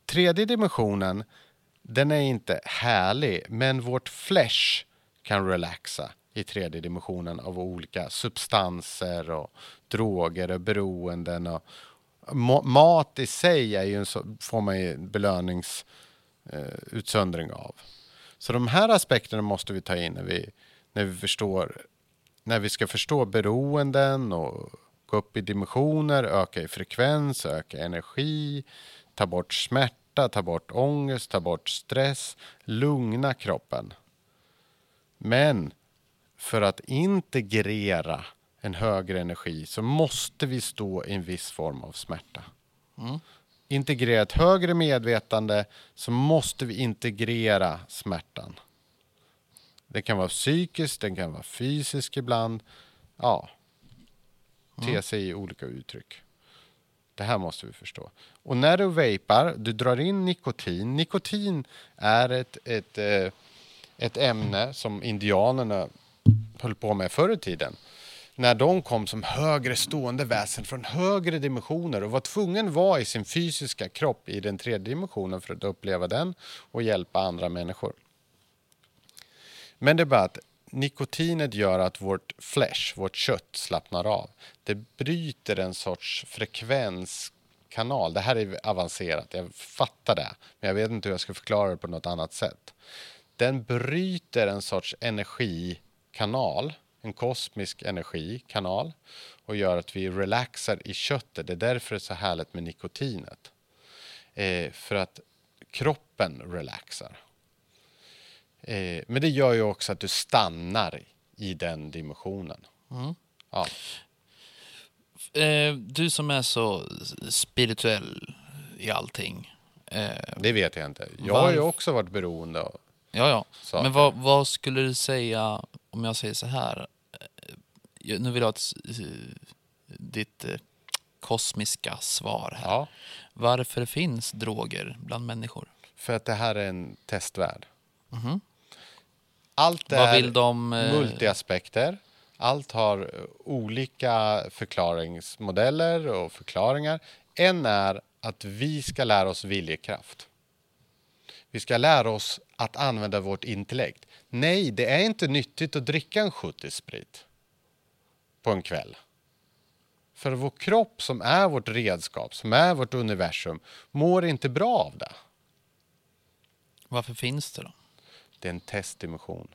Speaker 2: tredje dimensionen, den är inte härlig, men vårt flesh kan relaxa i tredje dimensionen av olika substanser och droger och beroenden. Och mat i sig är ju en så, får man ju belöningsutsöndring eh, av. Så de här aspekterna måste vi ta in när vi, när vi förstår när vi ska förstå beroenden och gå upp i dimensioner, öka i frekvens, öka energi, ta bort smärta, ta bort ångest, ta bort stress, lugna kroppen. Men för att integrera en högre energi så måste vi stå i en viss form av smärta. Integrera ett högre medvetande så måste vi integrera smärtan. Det kan vara psykiskt, den kan vara fysisk ibland. Ja, te sig i olika uttryck. Det här måste vi förstå. Och när du vapar, du drar in nikotin. Nikotin är ett, ett, eh, ett ämne som indianerna höll på med förr i tiden. När de kom som högre stående väsen från högre dimensioner och var tvungen vara i sin fysiska kropp i den tredje dimensionen för att uppleva den och hjälpa andra människor. Men det är bara att nikotinet gör att vårt flesh, vårt kött, slappnar av. Det bryter en sorts frekvenskanal. Det här är avancerat, jag fattar det. Men jag vet inte hur jag ska förklara det på något annat sätt. Den bryter en sorts energikanal, en kosmisk energikanal och gör att vi relaxar i köttet. Det är därför det är så härligt med nikotinet. Eh, för att kroppen relaxar. Eh, men det gör ju också att du stannar i den dimensionen. Ja.
Speaker 1: Eh, du som är så spirituell i allting. Eh,
Speaker 2: Det vet jag inte. Jag har ju också varit beroende av...
Speaker 1: ja, ja.
Speaker 2: Saker.
Speaker 1: Men vad, vad skulle du säga om jag säger så här? Eh, Nu vill jag ha ett, ditt eh, kosmiska svar här.
Speaker 2: Ja,
Speaker 1: Varför finns droger bland människor?
Speaker 2: för att det här är en testvärld. Allt är
Speaker 1: de, eh,
Speaker 2: multiaspekter. Allt har eh, olika förklaringsmodeller och förklaringar. En är att vi ska lära oss viljekraft. Vi ska lära oss att använda vårt intellekt. Nej, det är inte nyttigt att dricka en 70 sprit på en kväll. För vår kropp som är vårt redskap, som är vårt universum, mår inte bra av det.
Speaker 1: Varför finns det då?
Speaker 2: Det är en testdimension.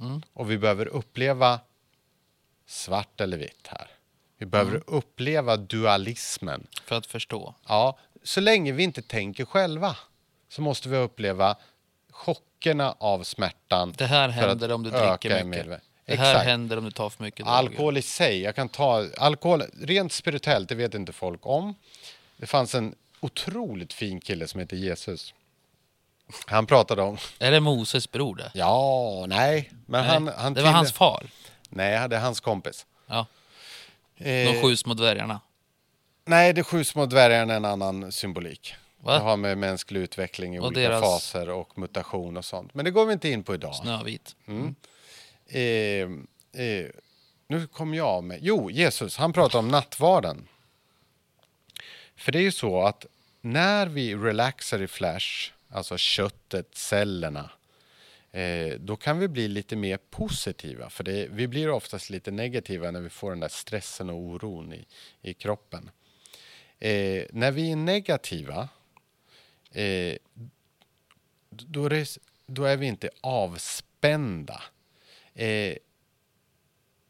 Speaker 1: Mm.
Speaker 2: Och vi behöver uppleva svart eller vitt här. Vi behöver
Speaker 1: Mm.
Speaker 2: uppleva dualismen.
Speaker 1: För att förstå.
Speaker 2: Ja, så länge vi inte tänker själva så måste vi uppleva chockerna av smärtan.
Speaker 1: Det här händer om du dricker mycket.
Speaker 2: medve-
Speaker 1: Det här
Speaker 2: Exakt.
Speaker 1: händer om du tar för mycket droger.
Speaker 2: Alkohol i sig, jag kan ta alkohol rent spirituellt, det vet inte folk om. Det fanns en otroligt fin kille som heter Jesus. Han pratade om,
Speaker 1: Är det Moses bror det?
Speaker 2: ja, nej, men
Speaker 1: Nej,
Speaker 2: han, han
Speaker 1: det var hans far.
Speaker 2: Nej, det är hans kompis.
Speaker 1: Ja.
Speaker 2: Eh,
Speaker 1: De sju små dvärgarna.
Speaker 2: Nej, det sju små dvärgarna är en annan symbolik.
Speaker 1: Va?
Speaker 2: Det har med mänsklig utveckling i
Speaker 1: Och
Speaker 2: olika
Speaker 1: deras-
Speaker 2: faser och mutation och sånt. Men det går vi inte in på idag.
Speaker 1: Snövit.
Speaker 2: Eh, eh, nu kom jag med... Jo, Jesus, han pratar om nattvarden. För det är ju så att när vi relaxar i flash, alltså köttet, cellerna, eh, då kan vi bli lite mer positiva. För det, vi blir oftast lite negativa när vi får den där stressen och oron i, i kroppen. Eh, när vi är negativa, eh, då, är det, då är vi inte avspända. Eh,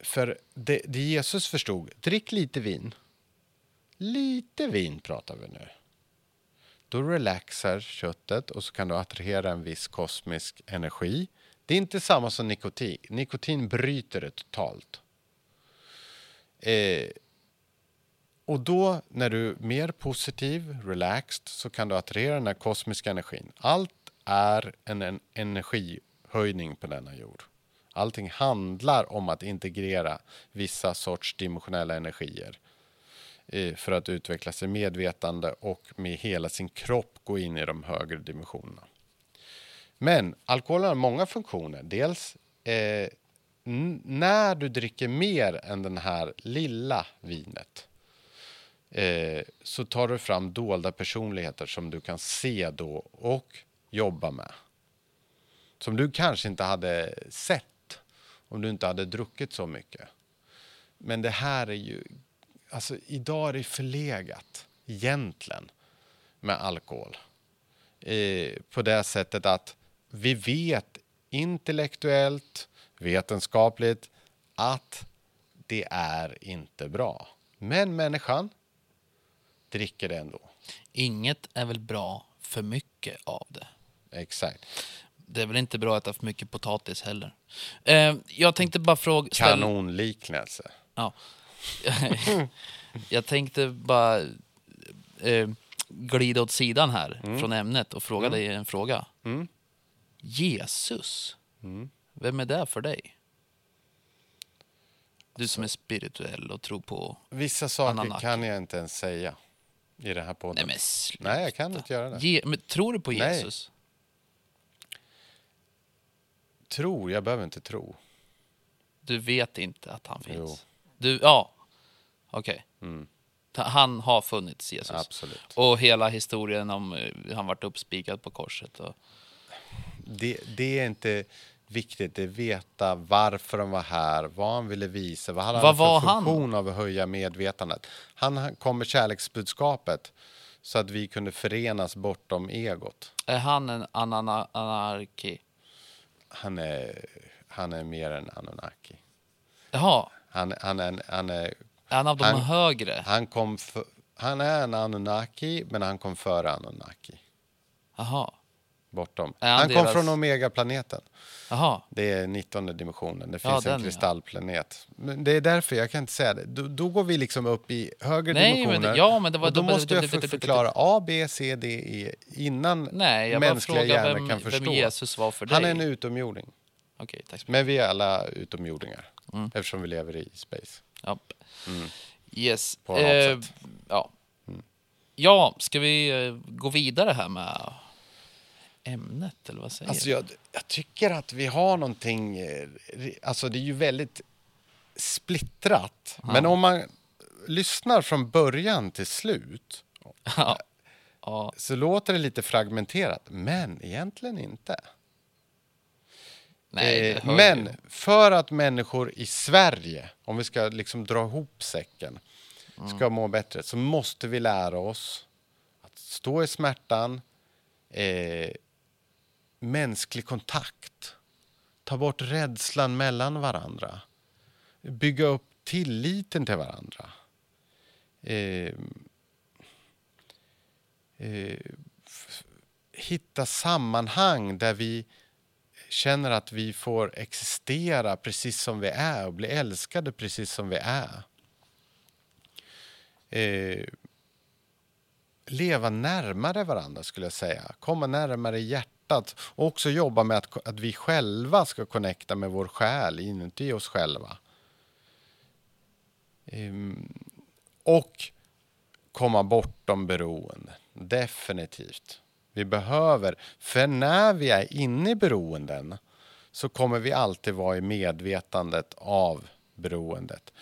Speaker 2: för det, det Jesus förstod, drick lite vin. Lite vin pratar vi nu. Då relaxar köttet och så kan du attrahera en viss kosmisk energi. Det är inte samma som nikotin. Nikotin bryter det totalt. Eh, och då när du är mer positiv, relaxed, så kan du attrahera den här kosmiska energin. Allt är en, en energihöjning på denna jord. Allting handlar om att integrera vissa sorts dimensionella energier för att utveckla sig medvetande och med hela sin kropp gå in i de högre dimensionerna. Men alkoholen har många funktioner. Dels eh, när du dricker mer än den här lilla vinet eh, så tar du fram dolda personligheter som du kan se då och jobba med. Som du kanske inte hade sett om du inte hade druckit så mycket. Men det här är ju, alltså idag är det förlegat egentligen med alkohol. Eh, på det sättet att vi vet intellektuellt, vetenskapligt att det är inte bra. Men människan dricker det ändå.
Speaker 1: Inget är väl bra för mycket av det.
Speaker 2: Exakt.
Speaker 1: Det är väl inte bra att äta för mycket potatis heller. Eh, jag tänkte bara fråga... ställa-
Speaker 2: Kanonliknelse.
Speaker 1: Ja. jag tänkte bara eh, glida åt sidan här från ämnet och fråga dig en fråga.
Speaker 2: Mm.
Speaker 1: Jesus, vem är det för dig? Du som är spirituell och tror på...
Speaker 2: Vissa saker
Speaker 1: Ananaki.
Speaker 2: kan jag inte ens säga i den här podden.
Speaker 1: Nej men sluta.
Speaker 2: Nej, jag kan inte göra det.
Speaker 1: Ge, men tror du på
Speaker 2: Nej.
Speaker 1: Jesus?
Speaker 2: Tror, jag behöver inte tro.
Speaker 1: Du vet inte att han finns?
Speaker 2: Jo.
Speaker 1: Du, ja, okej.
Speaker 2: Mm.
Speaker 1: Ta- Han har funnits, Jesus.
Speaker 2: Absolut.
Speaker 1: Och hela historien om eh, han vart uppspikad på korset. Och,
Speaker 2: Det, det är inte viktigt. Det är veta varför de var här, vad han ville visa, vad hade
Speaker 1: Vad
Speaker 2: han för
Speaker 1: var han?
Speaker 2: funktion av att höja medvetandet. Han han kom med kärleksbudskapet så att vi kunde förenas bortom egot.
Speaker 1: är han en anana, anarki?
Speaker 2: Han är, han är mer än Anunnaki.
Speaker 1: Jaha,
Speaker 2: Han, han, är, han, är,
Speaker 1: han av de
Speaker 2: Han-
Speaker 1: högre?
Speaker 2: han, kom för, han är en Anunnaki, men han kom före Anunnaki.
Speaker 1: Jaha.
Speaker 2: bortom.
Speaker 1: Han
Speaker 2: Han kom
Speaker 1: deras-
Speaker 2: från Omega-planeten.
Speaker 1: Jaha.
Speaker 2: Det är 19 dimensionen. Det
Speaker 1: Ja,
Speaker 2: finns
Speaker 1: den,
Speaker 2: en
Speaker 1: ja.
Speaker 2: kristallplanet. Men det är därför jag kan inte säga det. Då, då går vi liksom upp i högre
Speaker 1: Nej,
Speaker 2: dimensioner.
Speaker 1: men det- ja, men det var-
Speaker 2: och då
Speaker 1: det-
Speaker 2: måste jag
Speaker 1: det-
Speaker 2: förklara A, B, C, D, E innan
Speaker 1: Nej, jag
Speaker 2: mänskliga hjärnor
Speaker 1: vem,
Speaker 2: kan
Speaker 1: vem
Speaker 2: förstå.
Speaker 1: Jesus var för dig.
Speaker 2: Han är en utomjording.
Speaker 1: Okej, tack så mycket.
Speaker 2: Men vi är alla utomjordingar.
Speaker 1: Mm.
Speaker 2: Eftersom vi lever i space.
Speaker 1: Ja. Yes.
Speaker 2: På något
Speaker 1: Eh,
Speaker 2: sätt.
Speaker 1: ja. ja, ska vi eh, gå vidare här med ämnet, eller vad säger
Speaker 2: Alltså jag, jag tycker att vi har någonting... eh, Alltså det är ju väldigt splittrat. Men om man lyssnar från början till slut
Speaker 1: ja. ja.
Speaker 2: så låter det lite fragmenterat. Men egentligen inte.
Speaker 1: Nej,
Speaker 2: Eh, men för att människor i Sverige, om vi ska liksom dra ihop säcken,
Speaker 1: Mm.
Speaker 2: ska må bättre så måste vi lära oss att stå i smärtan, eh, mänsklig kontakt, ta bort rädslan mellan varandra, bygga upp tilliten till varandra. Eh, eh, hitta sammanhang där vi känner att vi får existera precis som vi är och bli älskade precis som vi är. Eh, leva närmare varandra skulle jag säga. Komma närmare hjärtat och också jobba med att, att vi själva ska connecta med vår själ inuti oss själva. Eh, och komma bortom beroende. Definitivt. Vi behöver, för när vi är inne i beroenden så kommer vi alltid vara i medvetandet av beroendet.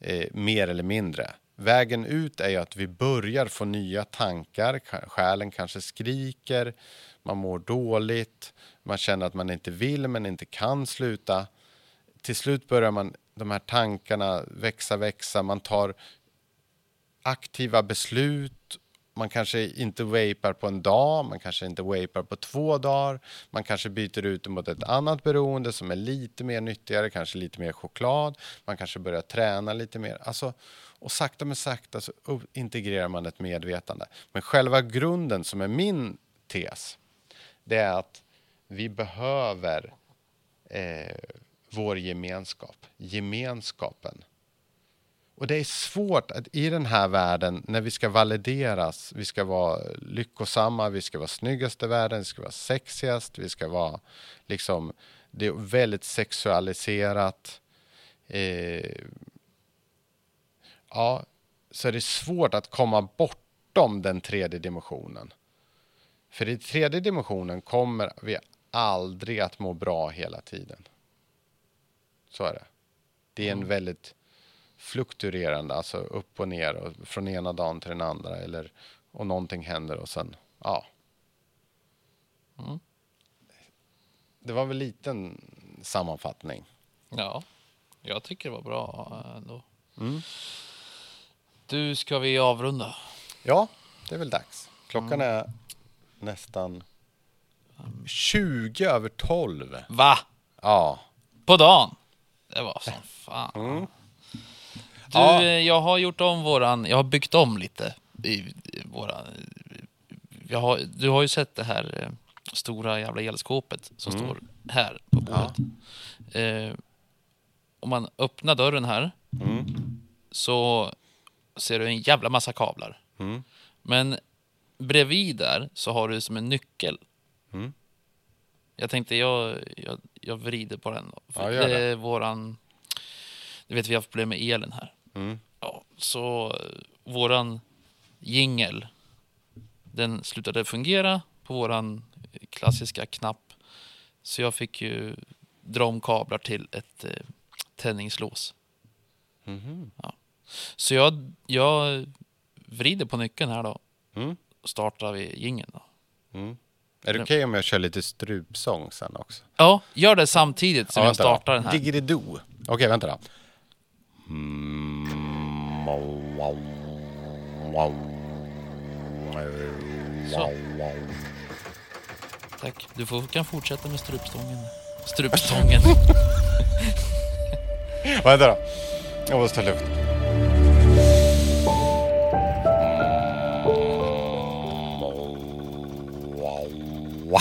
Speaker 2: Eh, mer eller mindre. Vägen ut är ju att vi börjar få nya tankar. Själen kanske skriker, man mår dåligt, man känner att man inte vill men inte kan sluta. Till slut börjar man, de här tankarna växa, växa. Man tar aktiva beslut. Man kanske inte vapar på en dag, man kanske inte vapar på två dagar. Man kanske byter ut det mot ett annat beroende som är lite mer nyttigare, kanske lite mer choklad. Man kanske börjar träna lite mer. Alltså, och sakta men sakta så integrerar man ett medvetande. Men själva grunden som är min tes, det är att vi behöver eh, vår gemenskap, gemenskapen. Och det är svårt att i den här världen, när vi ska valideras, vi ska vara lyckosamma, vi ska vara snyggast i världen, vi ska vara sexigast, vi ska vara liksom, det är väldigt sexualiserat. Eh, ja, så är det svårt att komma bortom den tredje dimensionen. För i tredje dimensionen kommer vi aldrig att må bra hela tiden. Så är det. Det är en väldigt fluktuerande, alltså upp och ner och från ena dagen till den andra eller och någonting händer och sen, ja.
Speaker 1: Mm.
Speaker 2: Det var väl liten sammanfattning.
Speaker 1: Ja, jag tycker det var bra eh, ändå.
Speaker 2: Mm.
Speaker 1: Du, ska vi avrunda?
Speaker 2: Ja, det är väl dags. Klockan är nästan 20 över 12.
Speaker 1: Va?
Speaker 2: Ja.
Speaker 1: På dagen? Det var som fan.
Speaker 2: Mm.
Speaker 1: Du,
Speaker 2: Ja.
Speaker 1: eh, jag har gjort om våran, jag har byggt om lite i, i våran, har, du har ju sett det här eh, stora jävla elskåpet som
Speaker 2: Mm.
Speaker 1: står här på bordet. Eh, om man öppnar dörren här
Speaker 2: Mm.
Speaker 1: så ser du en jävla massa kablar.
Speaker 2: Mm.
Speaker 1: Men bredvid där så har du som en nyckel.
Speaker 2: Mm.
Speaker 1: Jag tänkte jag, jag, jag vrider på den. då. För
Speaker 2: Ja,
Speaker 1: det
Speaker 2: det.
Speaker 1: är våran... Du vet, vi har haft problem med elen här.
Speaker 2: Mm.
Speaker 1: Ja, så eh, våran jingel, den slutade fungera på våran klassiska knapp. Så jag fick ju dra om kablar till ett eh, tändningslås.
Speaker 2: Mhm.
Speaker 1: Så jag, jag vrider på nyckeln här då.
Speaker 2: Mm.
Speaker 1: Startar vi jingeln då.
Speaker 2: Mm. Är det okej om jag kör lite strupsång sen också?
Speaker 1: Ja, gör det samtidigt som
Speaker 2: Ja,
Speaker 1: jag
Speaker 2: vänta då.
Speaker 1: startar den här.
Speaker 2: Okej, vänta då. Mm.
Speaker 1: Så. Tack. Du får, kan fortsätta med strupstången. Strupstången.
Speaker 2: Vänta då. Jag måste ta luft. Mm, wow.